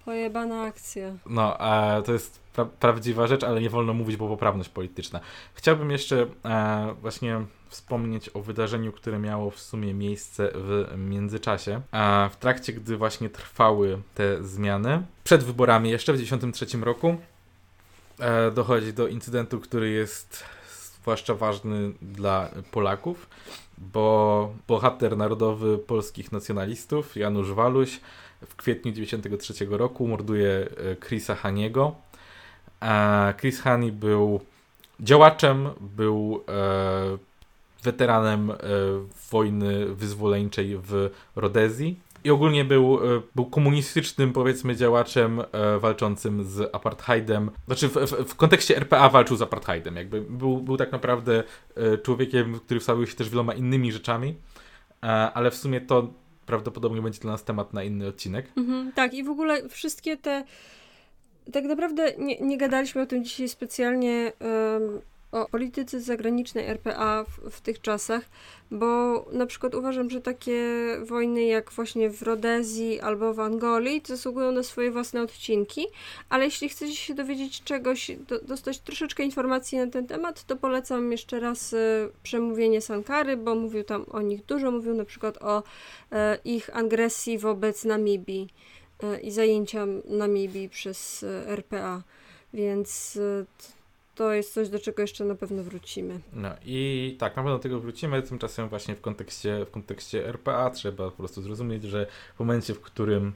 Pojebana akcja. No, a to jest pra prawdziwa rzecz, ale nie wolno mówić, bo poprawność polityczna. Chciałbym jeszcze e, właśnie wspomnieć o wydarzeniu, które miało w sumie miejsce w międzyczasie. A w trakcie, gdy właśnie trwały te zmiany, przed wyborami jeszcze w 1993 roku e, dochodzi do incydentu, który jest zwłaszcza ważny dla Polaków, bo bohater narodowy polskich nacjonalistów, Janusz Waluś, w kwietniu 1993 roku morduje e, Chrisa Haniego. Chris Hani był działaczem, był e, weteranem e, wojny wyzwoleńczej w Rodezji. I ogólnie był, e, był komunistycznym, powiedzmy, działaczem e, walczącym z apartheidem. Znaczy, w, w, w, kontekście RPA walczył z apartheidem. Jakby był, był tak naprawdę człowiekiem, który wstawił się też wieloma innymi rzeczami, ale w sumie to prawdopodobnie będzie dla nas temat na inny odcinek. Mhm, tak, i w ogóle wszystkie te. Tak naprawdę nie, nie gadaliśmy o tym dzisiaj specjalnie. O polityce zagranicznej RPA w, w, tych czasach, bo na przykład uważam, że takie wojny jak właśnie w Rodezji albo w Angolii zasługują na swoje własne odcinki, ale jeśli chcecie się dowiedzieć czegoś, do, dostać troszeczkę informacji na ten temat, to polecam jeszcze raz y, przemówienie Sankary, bo mówił tam o nich dużo, mówił na przykład o y, ich agresji wobec Namibii y, i zajęcia Namibii przez RPA. Więc to jest coś, do czego jeszcze na pewno wrócimy. No i tak, na pewno do tego wrócimy, tymczasem właśnie w kontekście, w kontekście RPA trzeba po prostu zrozumieć, że w momencie, w którym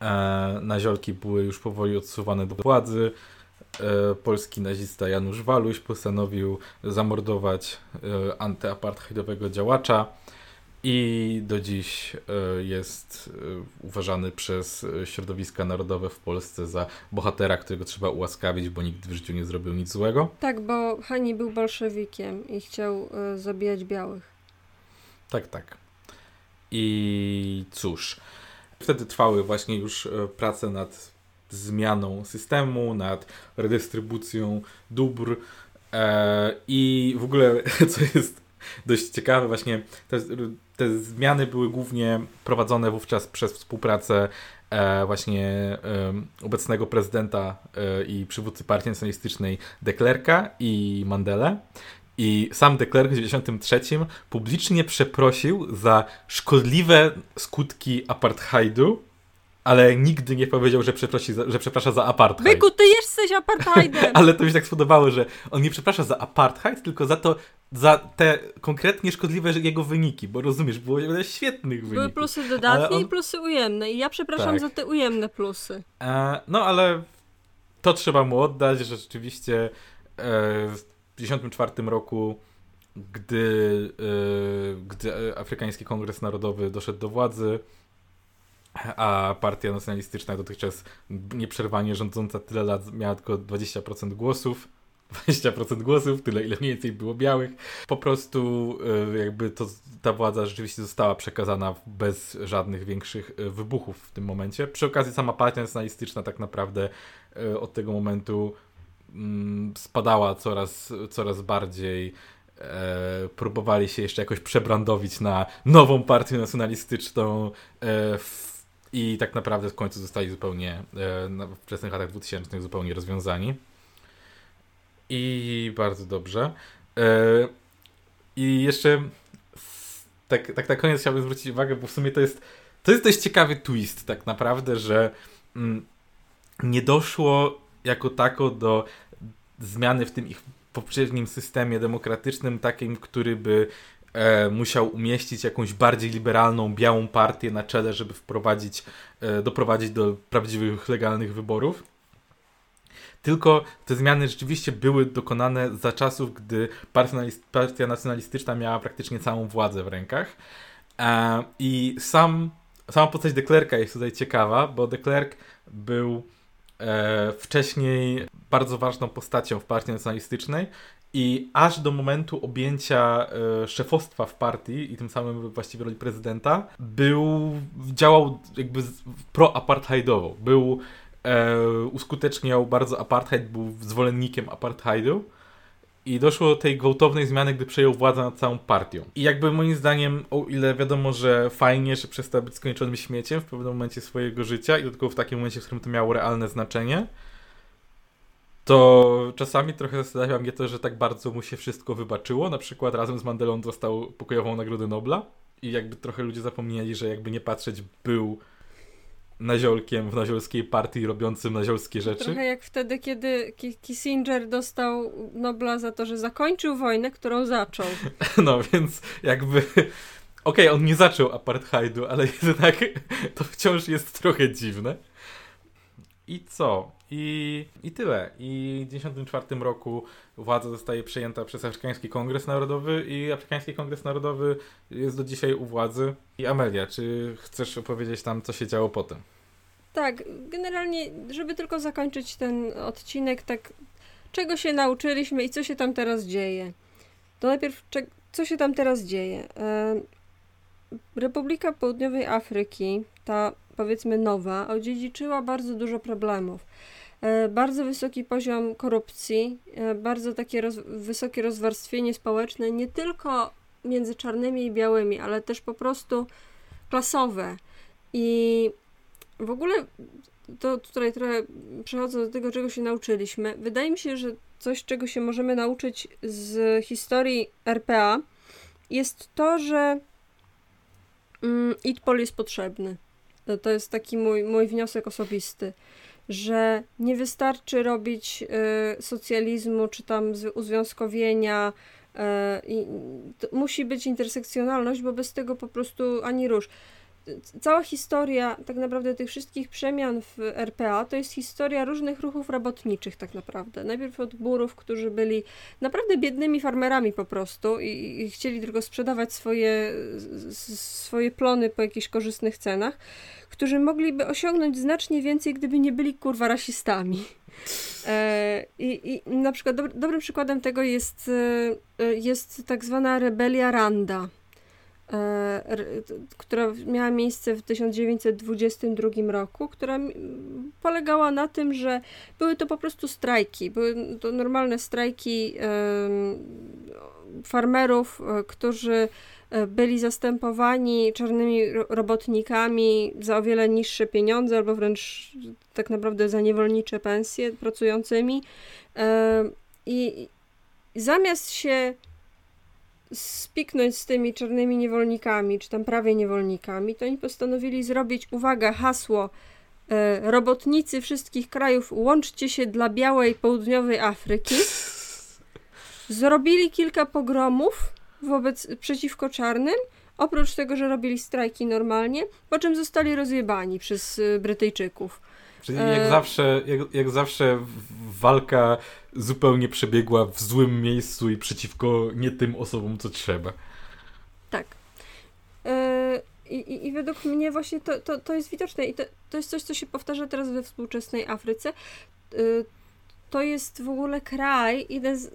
e, naziolki były już powoli odsuwane do władzy, e, polski nazista Janusz Waluś postanowił zamordować e, antyapartheidowego działacza, i do dziś e, jest e, uważany przez środowiska narodowe w Polsce za bohatera, którego trzeba ułaskawić, bo nigdy w życiu nie zrobił nic złego. Tak, bo Hani był bolszewikiem i chciał e, zabijać białych. Tak, tak. I cóż, wtedy trwały właśnie już prace nad zmianą systemu, nad redystrybucją dóbr. I w ogóle, <laughs> co jest dość ciekawe, właśnie te, te zmiany były głównie prowadzone wówczas przez współpracę e, właśnie e, obecnego prezydenta e, i przywódcy partii nacjonalistycznej de Klerka i Mandela. I sam de Klerk w 1993 publicznie przeprosił za szkodliwe skutki apartheidu ale nigdy nie powiedział, że, przeprosi za, że przeprasza za apartheid. Byku, ty jesteś apartheidem! <laughs> ale to mi się tak spodobało, że on nie przeprasza za apartheid, tylko za to, za te konkretnie szkodliwe jego wyniki, bo rozumiesz, było wiele świetnych wyników. Były plusy dodatnie on... i plusy ujemne i ja przepraszam tak. za te ujemne plusy. E, no ale to trzeba mu oddać, że rzeczywiście e, w 1954 roku gdy, e, gdy Afrykański Kongres Narodowy doszedł do władzy, a partia nacjonalistyczna dotychczas nieprzerwanie rządząca tyle lat miała tylko 20% głosów, 20% głosów, tyle ile mniej więcej było białych. Po prostu e, jakby to, ta władza rzeczywiście została przekazana bez żadnych większych e, wybuchów w tym momencie. Przy okazji sama partia nacjonalistyczna tak naprawdę e, od tego momentu mm, spadała coraz, coraz bardziej próbowali się jeszcze jakoś przebrandowić na nową partię nacjonalistyczną w, i tak naprawdę w końcu zostali zupełnie w wczesnych latach 2000 zupełnie rozwiązani. I bardzo dobrze. E, I jeszcze tak, tak na koniec chciałbym zwrócić uwagę, bo w sumie to jest to jest dość ciekawy twist tak naprawdę, że mm, nie doszło jako tako do zmiany w tym ich poprzednim systemie demokratycznym, takim, który by e, musiał umieścić jakąś bardziej liberalną, białą partię na czele, żeby wprowadzić, e, doprowadzić do prawdziwych, legalnych wyborów. Tylko te zmiany rzeczywiście były dokonane za czasów, gdy partia nacjonalistyczna miała praktycznie całą władzę w rękach. E, I sam, sama postać de Klerka jest tutaj ciekawa, bo de Klerk był e, wcześniej bardzo ważną postacią w partii nacjonalistycznej i aż do momentu objęcia e, szefostwa w partii i tym samym właściwie roli prezydenta był, działał jakby pro-apartheidowo. Był, e, uskuteczniał bardzo apartheid, był zwolennikiem apartheidu i doszło do tej gwałtownej zmiany, gdy przejął władzę nad całą partią. I jakby moim zdaniem, o ile wiadomo, że fajnie, że przestał być skończonym śmieciem w pewnym momencie swojego życia i tylko w takim momencie, w którym to miało realne znaczenie, to czasami trochę zastanawia mnie to, że tak bardzo mu się wszystko wybaczyło. Na przykład razem z Mandelą dostał pokojową Nagrodę Nobla i jakby trochę ludzie zapomnieli, że jakby nie patrzeć był naziolkiem w naziolskiej partii robiącym naziolskie rzeczy. Trochę jak wtedy, kiedy Kissinger dostał Nobla za to, że zakończył wojnę, którą zaczął. <laughs> No więc jakby... Okej, okay, on nie zaczął apartheidu, ale jednak <laughs> to wciąż jest trochę dziwne. I co? I, I tyle. I w 1994 roku władza zostaje przejęta przez Afrykański Kongres Narodowy i Afrykański Kongres Narodowy jest do dzisiaj u władzy. I Amelia, czy chcesz opowiedzieć tam, co się działo potem? Tak, generalnie, żeby tylko zakończyć ten odcinek, tak czego się nauczyliśmy i co się tam teraz dzieje. To najpierw, co się tam teraz dzieje. E, Republika Południowej Afryki, ta powiedzmy nowa, odziedziczyła bardzo dużo problemów. E, bardzo wysoki poziom korupcji, e, bardzo takie roz, wysokie rozwarstwienie społeczne, nie tylko między czarnymi i białymi, ale też po prostu klasowe. I w ogóle to tutaj trochę przechodzę do tego, czego się nauczyliśmy. Wydaje mi się, że coś, czego się możemy nauczyć z historii RPA, jest to, że mm, ITPOL jest potrzebny. To jest taki mój, mój wniosek osobisty że nie wystarczy robić y, socjalizmu czy tam uzwiązkowienia. Y, musi być intersekcjonalność, bo bez tego po prostu ani rusz cała historia tak naprawdę tych wszystkich przemian w RPA to jest historia różnych ruchów robotniczych tak naprawdę. Najpierw od burów, którzy byli naprawdę biednymi farmerami po prostu i, i chcieli tylko sprzedawać swoje, swoje plony po jakichś korzystnych cenach, którzy mogliby osiągnąć znacznie więcej, gdyby nie byli kurwa rasistami. E, I, I na przykład dobrym przykładem tego jest, e, jest tak zwana rebelia Randa która miała miejsce w 1922 roku, która polegała na tym, że były to po prostu strajki. Były to normalne strajki farmerów, e, którzy e, byli zastępowani czarnymi robotnikami za o wiele niższe pieniądze, albo wręcz tak naprawdę za niewolnicze pensje pracującymi. I zamiast się spiknąć z tymi czarnymi niewolnikami, czy tam prawie niewolnikami, to oni postanowili zrobić, uwaga, hasło e, robotnicy wszystkich krajów, łączcie się dla białej południowej Afryki. Zrobili kilka pogromów wobec, przeciwko czarnym, oprócz tego, że robili strajki normalnie, po czym zostali rozjebani przez e, Brytyjczyków. Czyli jak, e... zawsze, jak, jak zawsze walka zupełnie przebiegła w złym miejscu i przeciwko nie tym osobom, co trzeba. Tak. E... I, I, według mnie właśnie to, to, to jest widoczne i to, to jest coś, co się powtarza teraz we współczesnej Afryce. E, to jest w ogóle kraj, jeden z,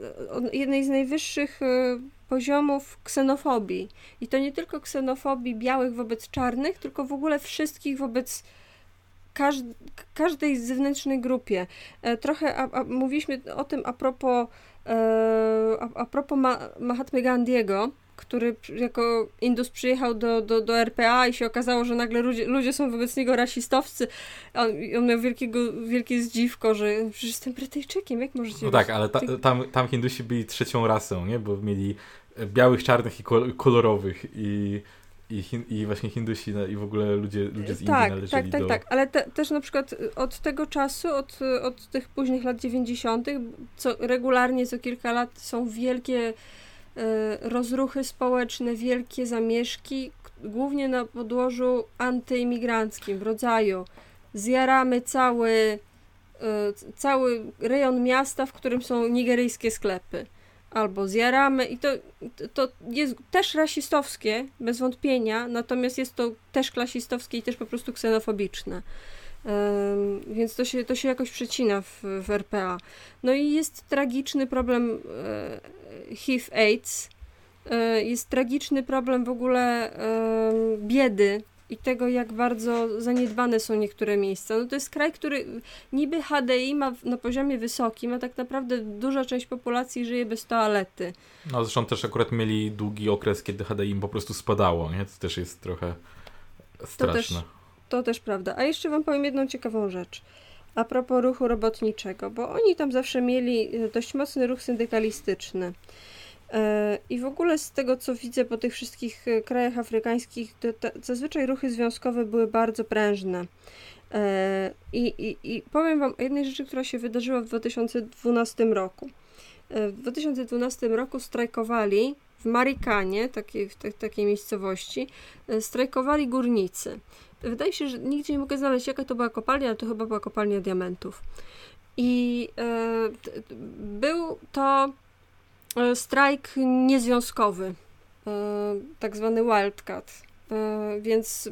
jednej z najwyższych y, poziomów ksenofobii. I to nie tylko ksenofobii białych wobec czarnych, tylko w ogóle wszystkich wobec każdej zewnętrznej grupie. E, trochę a, a, mówiliśmy o tym a propos, e, a, a propos Ma Mahatmy Gandhiego, który jako Indus przyjechał do, do, do RPA i się okazało, że nagle ludzie, ludzie są wobec niego rasistowscy. On, on miał wielkiego, wielkie zdziwko, że przecież jestem Brytyjczykiem, jak możecie... No tak, ale ta, tam, tam Hindusi byli trzecią rasą, nie? Bo mieli białych, czarnych i kolorowych i i, hin, i właśnie Hindusi no, i w ogóle ludzie, ludzie z Indii tak, należeli tak, tak, do... Tak, ale te, też na przykład od tego czasu, od, od tych późnych lat 90., co regularnie co kilka lat są wielkie e, rozruchy społeczne, wielkie zamieszki, głównie na podłożu antyimigranckim, w rodzaju zjaramy cały, e, cały rejon miasta, w którym są nigeryjskie sklepy albo zjaramy i to, to jest też rasistowskie, bez wątpienia, natomiast jest to też klasistowskie i też po prostu ksenofobiczne. Więc to się, to się jakoś przecina w, w RPA. No i jest tragiczny problem e, HIV-AIDS, e, jest tragiczny problem w ogóle biedy i tego, jak bardzo zaniedbane są niektóre miejsca. No to jest kraj, który niby HDI ma na poziomie wysokim, a tak naprawdę duża część populacji żyje bez toalety. No zresztą też akurat mieli długi okres, kiedy HDI im po prostu spadało, nie? To też jest trochę straszne. To też, to też prawda. A jeszcze wam powiem jedną ciekawą rzecz. A propos ruchu robotniczego, bo oni tam zawsze mieli dość mocny ruch syndykalistyczny. E, I w ogóle z tego, co widzę po tych wszystkich e, krajach afrykańskich, to, to zazwyczaj ruchy związkowe były bardzo prężne. E, I, i, I powiem Wam o jednej rzeczy, która się wydarzyła w 2012 roku. W 2012 roku strajkowali w Marikanie, takiej, w takiej miejscowości, strajkowali górnicy. Wydaje się, że nigdzie nie mogę znaleźć, jaka to była kopalnia, ale to chyba była kopalnia diamentów. I e, był to E, strajk niezwiązkowy, e, tak zwany wildcat. E, więc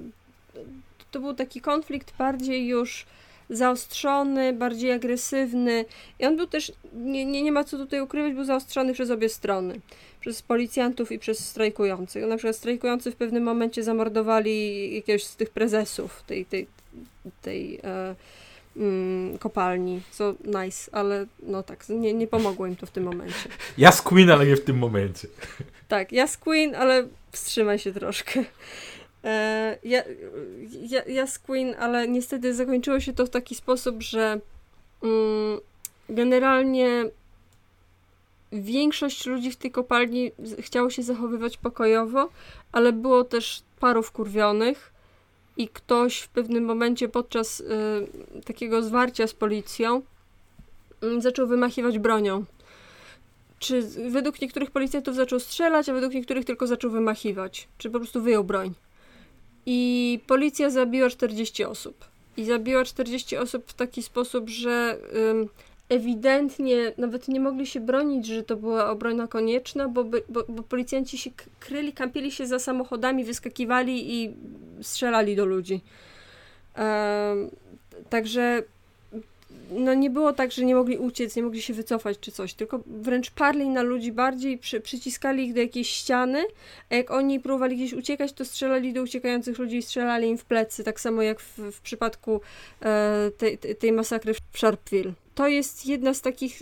to był taki konflikt bardziej już zaostrzony, bardziej agresywny i on był też, nie, nie, nie ma co tutaj ukrywać, był zaostrzony przez obie strony. Przez policjantów i przez strajkujących. Na przykład strajkujący w pewnym momencie zamordowali jakiegoś z tych prezesów tej, tej, tej e, mm, kopalni, co nice, ale no tak, nie, nie pomogło im to w tym momencie. Ja z Queen, ale nie w tym momencie. Tak, ja z Queen, ale wstrzymaj się troszkę. E, ja, ja, ja z Queen, ale niestety zakończyło się to w taki sposób, że mm, generalnie większość ludzi w tej kopalni chciało się zachowywać pokojowo, ale było też paru wkurwionych, i ktoś w pewnym momencie podczas y, takiego zwarcia z policją y, zaczął wymachiwać bronią. Czy według niektórych policjantów zaczął strzelać, a według niektórych tylko zaczął wymachiwać. Czy po prostu wyjął broń. I policja zabiła 40 osób. I zabiła 40 osób w taki sposób, że y, ewidentnie nawet nie mogli się bronić, że to była obrona konieczna, bo, bo, bo policjanci się kryli, kampili się za samochodami, wyskakiwali i strzelali do ludzi. także no nie było tak, że nie mogli uciec, nie mogli się wycofać czy coś, tylko wręcz parli na ludzi bardziej, przy, przyciskali ich do jakiejś ściany, a jak oni próbowali gdzieś uciekać, to strzelali do uciekających ludzi i strzelali im w plecy, tak samo jak w, w przypadku e, tej, tej masakry w Sharpeville to jest jedna z takich,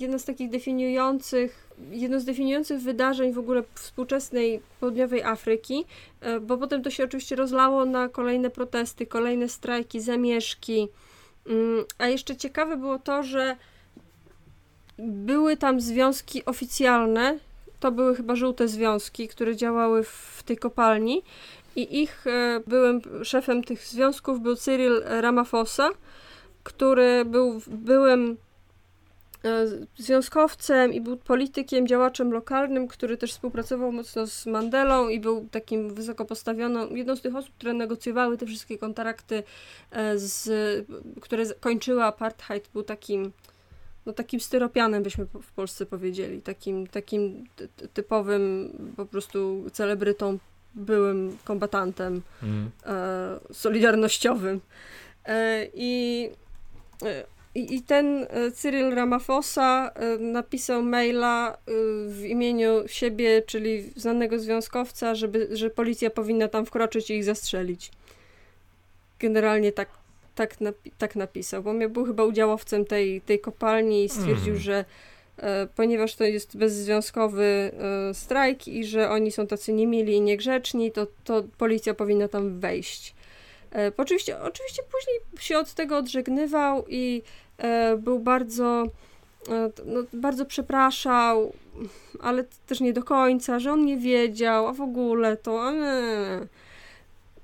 jedna z takich definiujących, jedno z definiujących wydarzeń w ogóle współczesnej południowej Afryki, e, bo potem to się oczywiście rozlało na kolejne protesty, kolejne strajki, zamieszki. Mm, a jeszcze ciekawe było to, że były tam związki oficjalne, to były chyba żółte związki, które działały w tej kopalni. I ich e, byłem szefem tych związków był Cyril Ramaphosa, który był byłym związkowcem i był politykiem, działaczem lokalnym, który też współpracował mocno z Mandelą i był takim wysoko postawioną, jedną z tych osób, które negocjowały te wszystkie kontrakty, e, z, które kończyły apartheid, był takim no takim styropianem byśmy w Polsce powiedzieli, takim, takim typowym po prostu celebrytą, byłym kombatantem mm. e, solidarnościowym. E, I i, I ten e, Cyril Ramaphosa e, napisał maila e, w imieniu siebie, czyli znanego związkowca, żeby, że policja powinna tam wkroczyć i ich zastrzelić. Generalnie tak, tak, napi tak napisał, bo mnie był chyba udziałowcem tej, tej kopalni i stwierdził, mm. że e, ponieważ to jest bezzwiązkowy e, strajk i że oni są tacy niemili i niegrzeczni, to, to policja powinna tam wejść. E, oczywiście, oczywiście później się od tego odżegnywał i był bardzo, e, no, bardzo przepraszał, ale też nie do końca, że on nie wiedział, a w ogóle to. E,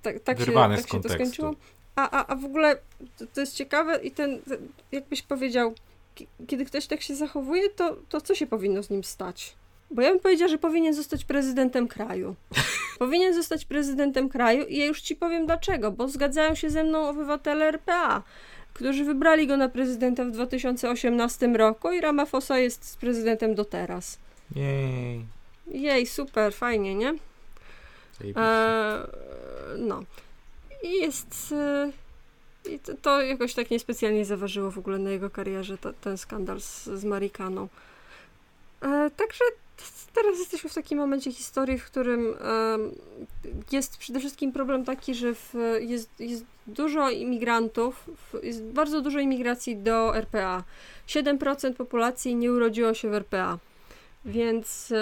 tak, tak, się, tak się to skończyło. A, a, a w ogóle to, to jest ciekawe i ten, jakbyś powiedział, kiedy ktoś tak się zachowuje, to, to co się powinno z nim stać? Bo ja bym powiedziała, że powinien zostać prezydentem kraju. <laughs> powinien zostać prezydentem kraju i ja już ci powiem dlaczego, bo zgadzają się ze mną obywatele RPA, którzy wybrali go na prezydenta w 2018 roku i Ramaphosa jest prezydentem do teraz. Jej. Jej, super, fajnie, nie? E, no. I jest... E, I to, to, jakoś tak niespecjalnie zaważyło w ogóle na jego karierze, ten skandal z, z Marikaną. E, także teraz jesteśmy w takim momencie historii, w którym jest przede wszystkim problem taki, że w, jest, jest dużo imigrantów, jest bardzo dużo imigracji do RPA. 7% populacji nie urodziło się w RPA, więc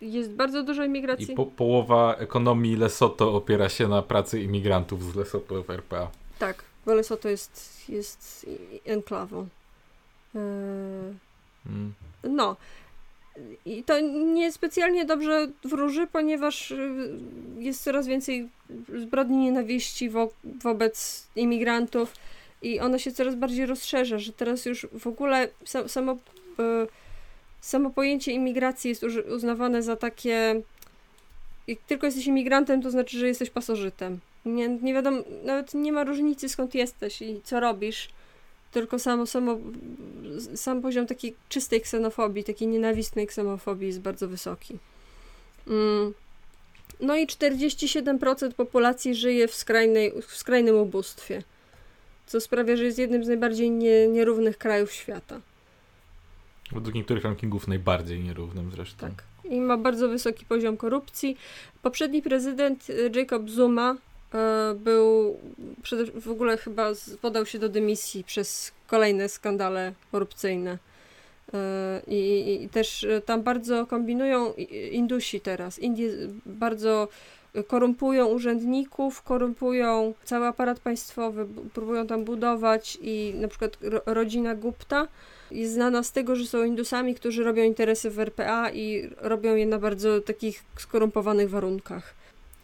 jest bardzo dużo imigracji. I po, połowa ekonomii Lesoto opiera się na pracy imigrantów z Lesoto w RPA. Tak, bo Lesoto jest, jest enklawą. E, hmm. No, i to niespecjalnie dobrze wróży, ponieważ y, jest coraz więcej zbrodni nienawiści wo wobec imigrantów i ono się coraz bardziej rozszerza, że teraz już w ogóle samo, y, samo pojęcie imigracji jest uznawane za takie jak tylko jesteś imigrantem, to znaczy, że jesteś pasożytem. Nie, nie wiadomo, nawet nie ma różnicy skąd jesteś i co robisz tylko samo, samo, sam poziom takiej czystej ksenofobii, takiej nienawistnej ksenofobii jest bardzo wysoki. Mm. No i 47% populacji żyje w, skrajnej, w skrajnym ubóstwie, co sprawia, że jest jednym z najbardziej nie, nierównych krajów świata. Według niektórych rankingów najbardziej nierównym zresztą. Tak. I ma bardzo wysoki poziom korupcji. Poprzedni prezydent y, Jacob Zuma był w ogóle chyba podał się do dymisji przez kolejne skandale korupcyjne. E, I, I, też tam bardzo kombinują Indusi teraz. Indie bardzo korumpują urzędników, korumpują cały aparat państwowy, próbują tam budować i na przykład rodzina Gupta jest znana z tego, że są Indusami, którzy robią interesy w RPA i robią je na bardzo takich skorumpowanych warunkach.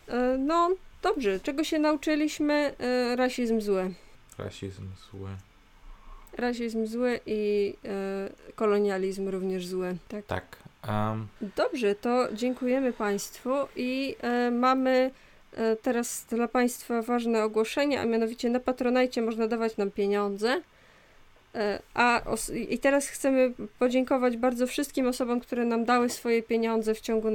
E, no, Dobrze, czego się nauczyliśmy? E, rasizm zły. Rasizm zły. Rasizm zły i e, kolonializm również zły. Tak. tak. Um. Dobrze, to dziękujemy Państwu i e, mamy e, teraz dla Państwa ważne ogłoszenie, a mianowicie na Patronajcie można dawać nam pieniądze. E, a i teraz chcemy podziękować bardzo wszystkim osobom, które nam dały swoje pieniądze w ciągu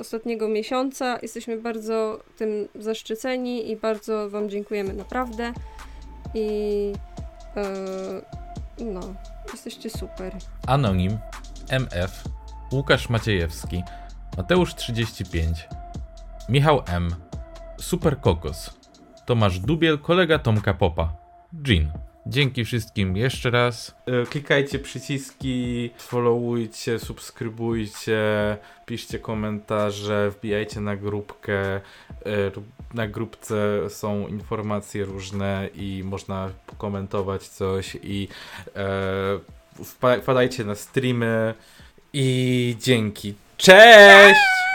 ostatniego miesiąca. Jesteśmy bardzo tym zaszczyceni i bardzo Wam dziękujemy naprawdę. I yy, no, jesteście super. Anonim, MF, Łukasz Maciejewski, Mateusz 35, Michał M, Super Kokos, Tomasz Dubiel, kolega Tomka Popa, Jean. Dzięki wszystkim jeszcze raz. E, klikajcie przyciski, followujcie, subskrybujcie, piszcie komentarze, wbijajcie na grupkę. E, na grupce są informacje różne i można komentować coś i e, wpadajcie na streamy i dzięki. Cześć!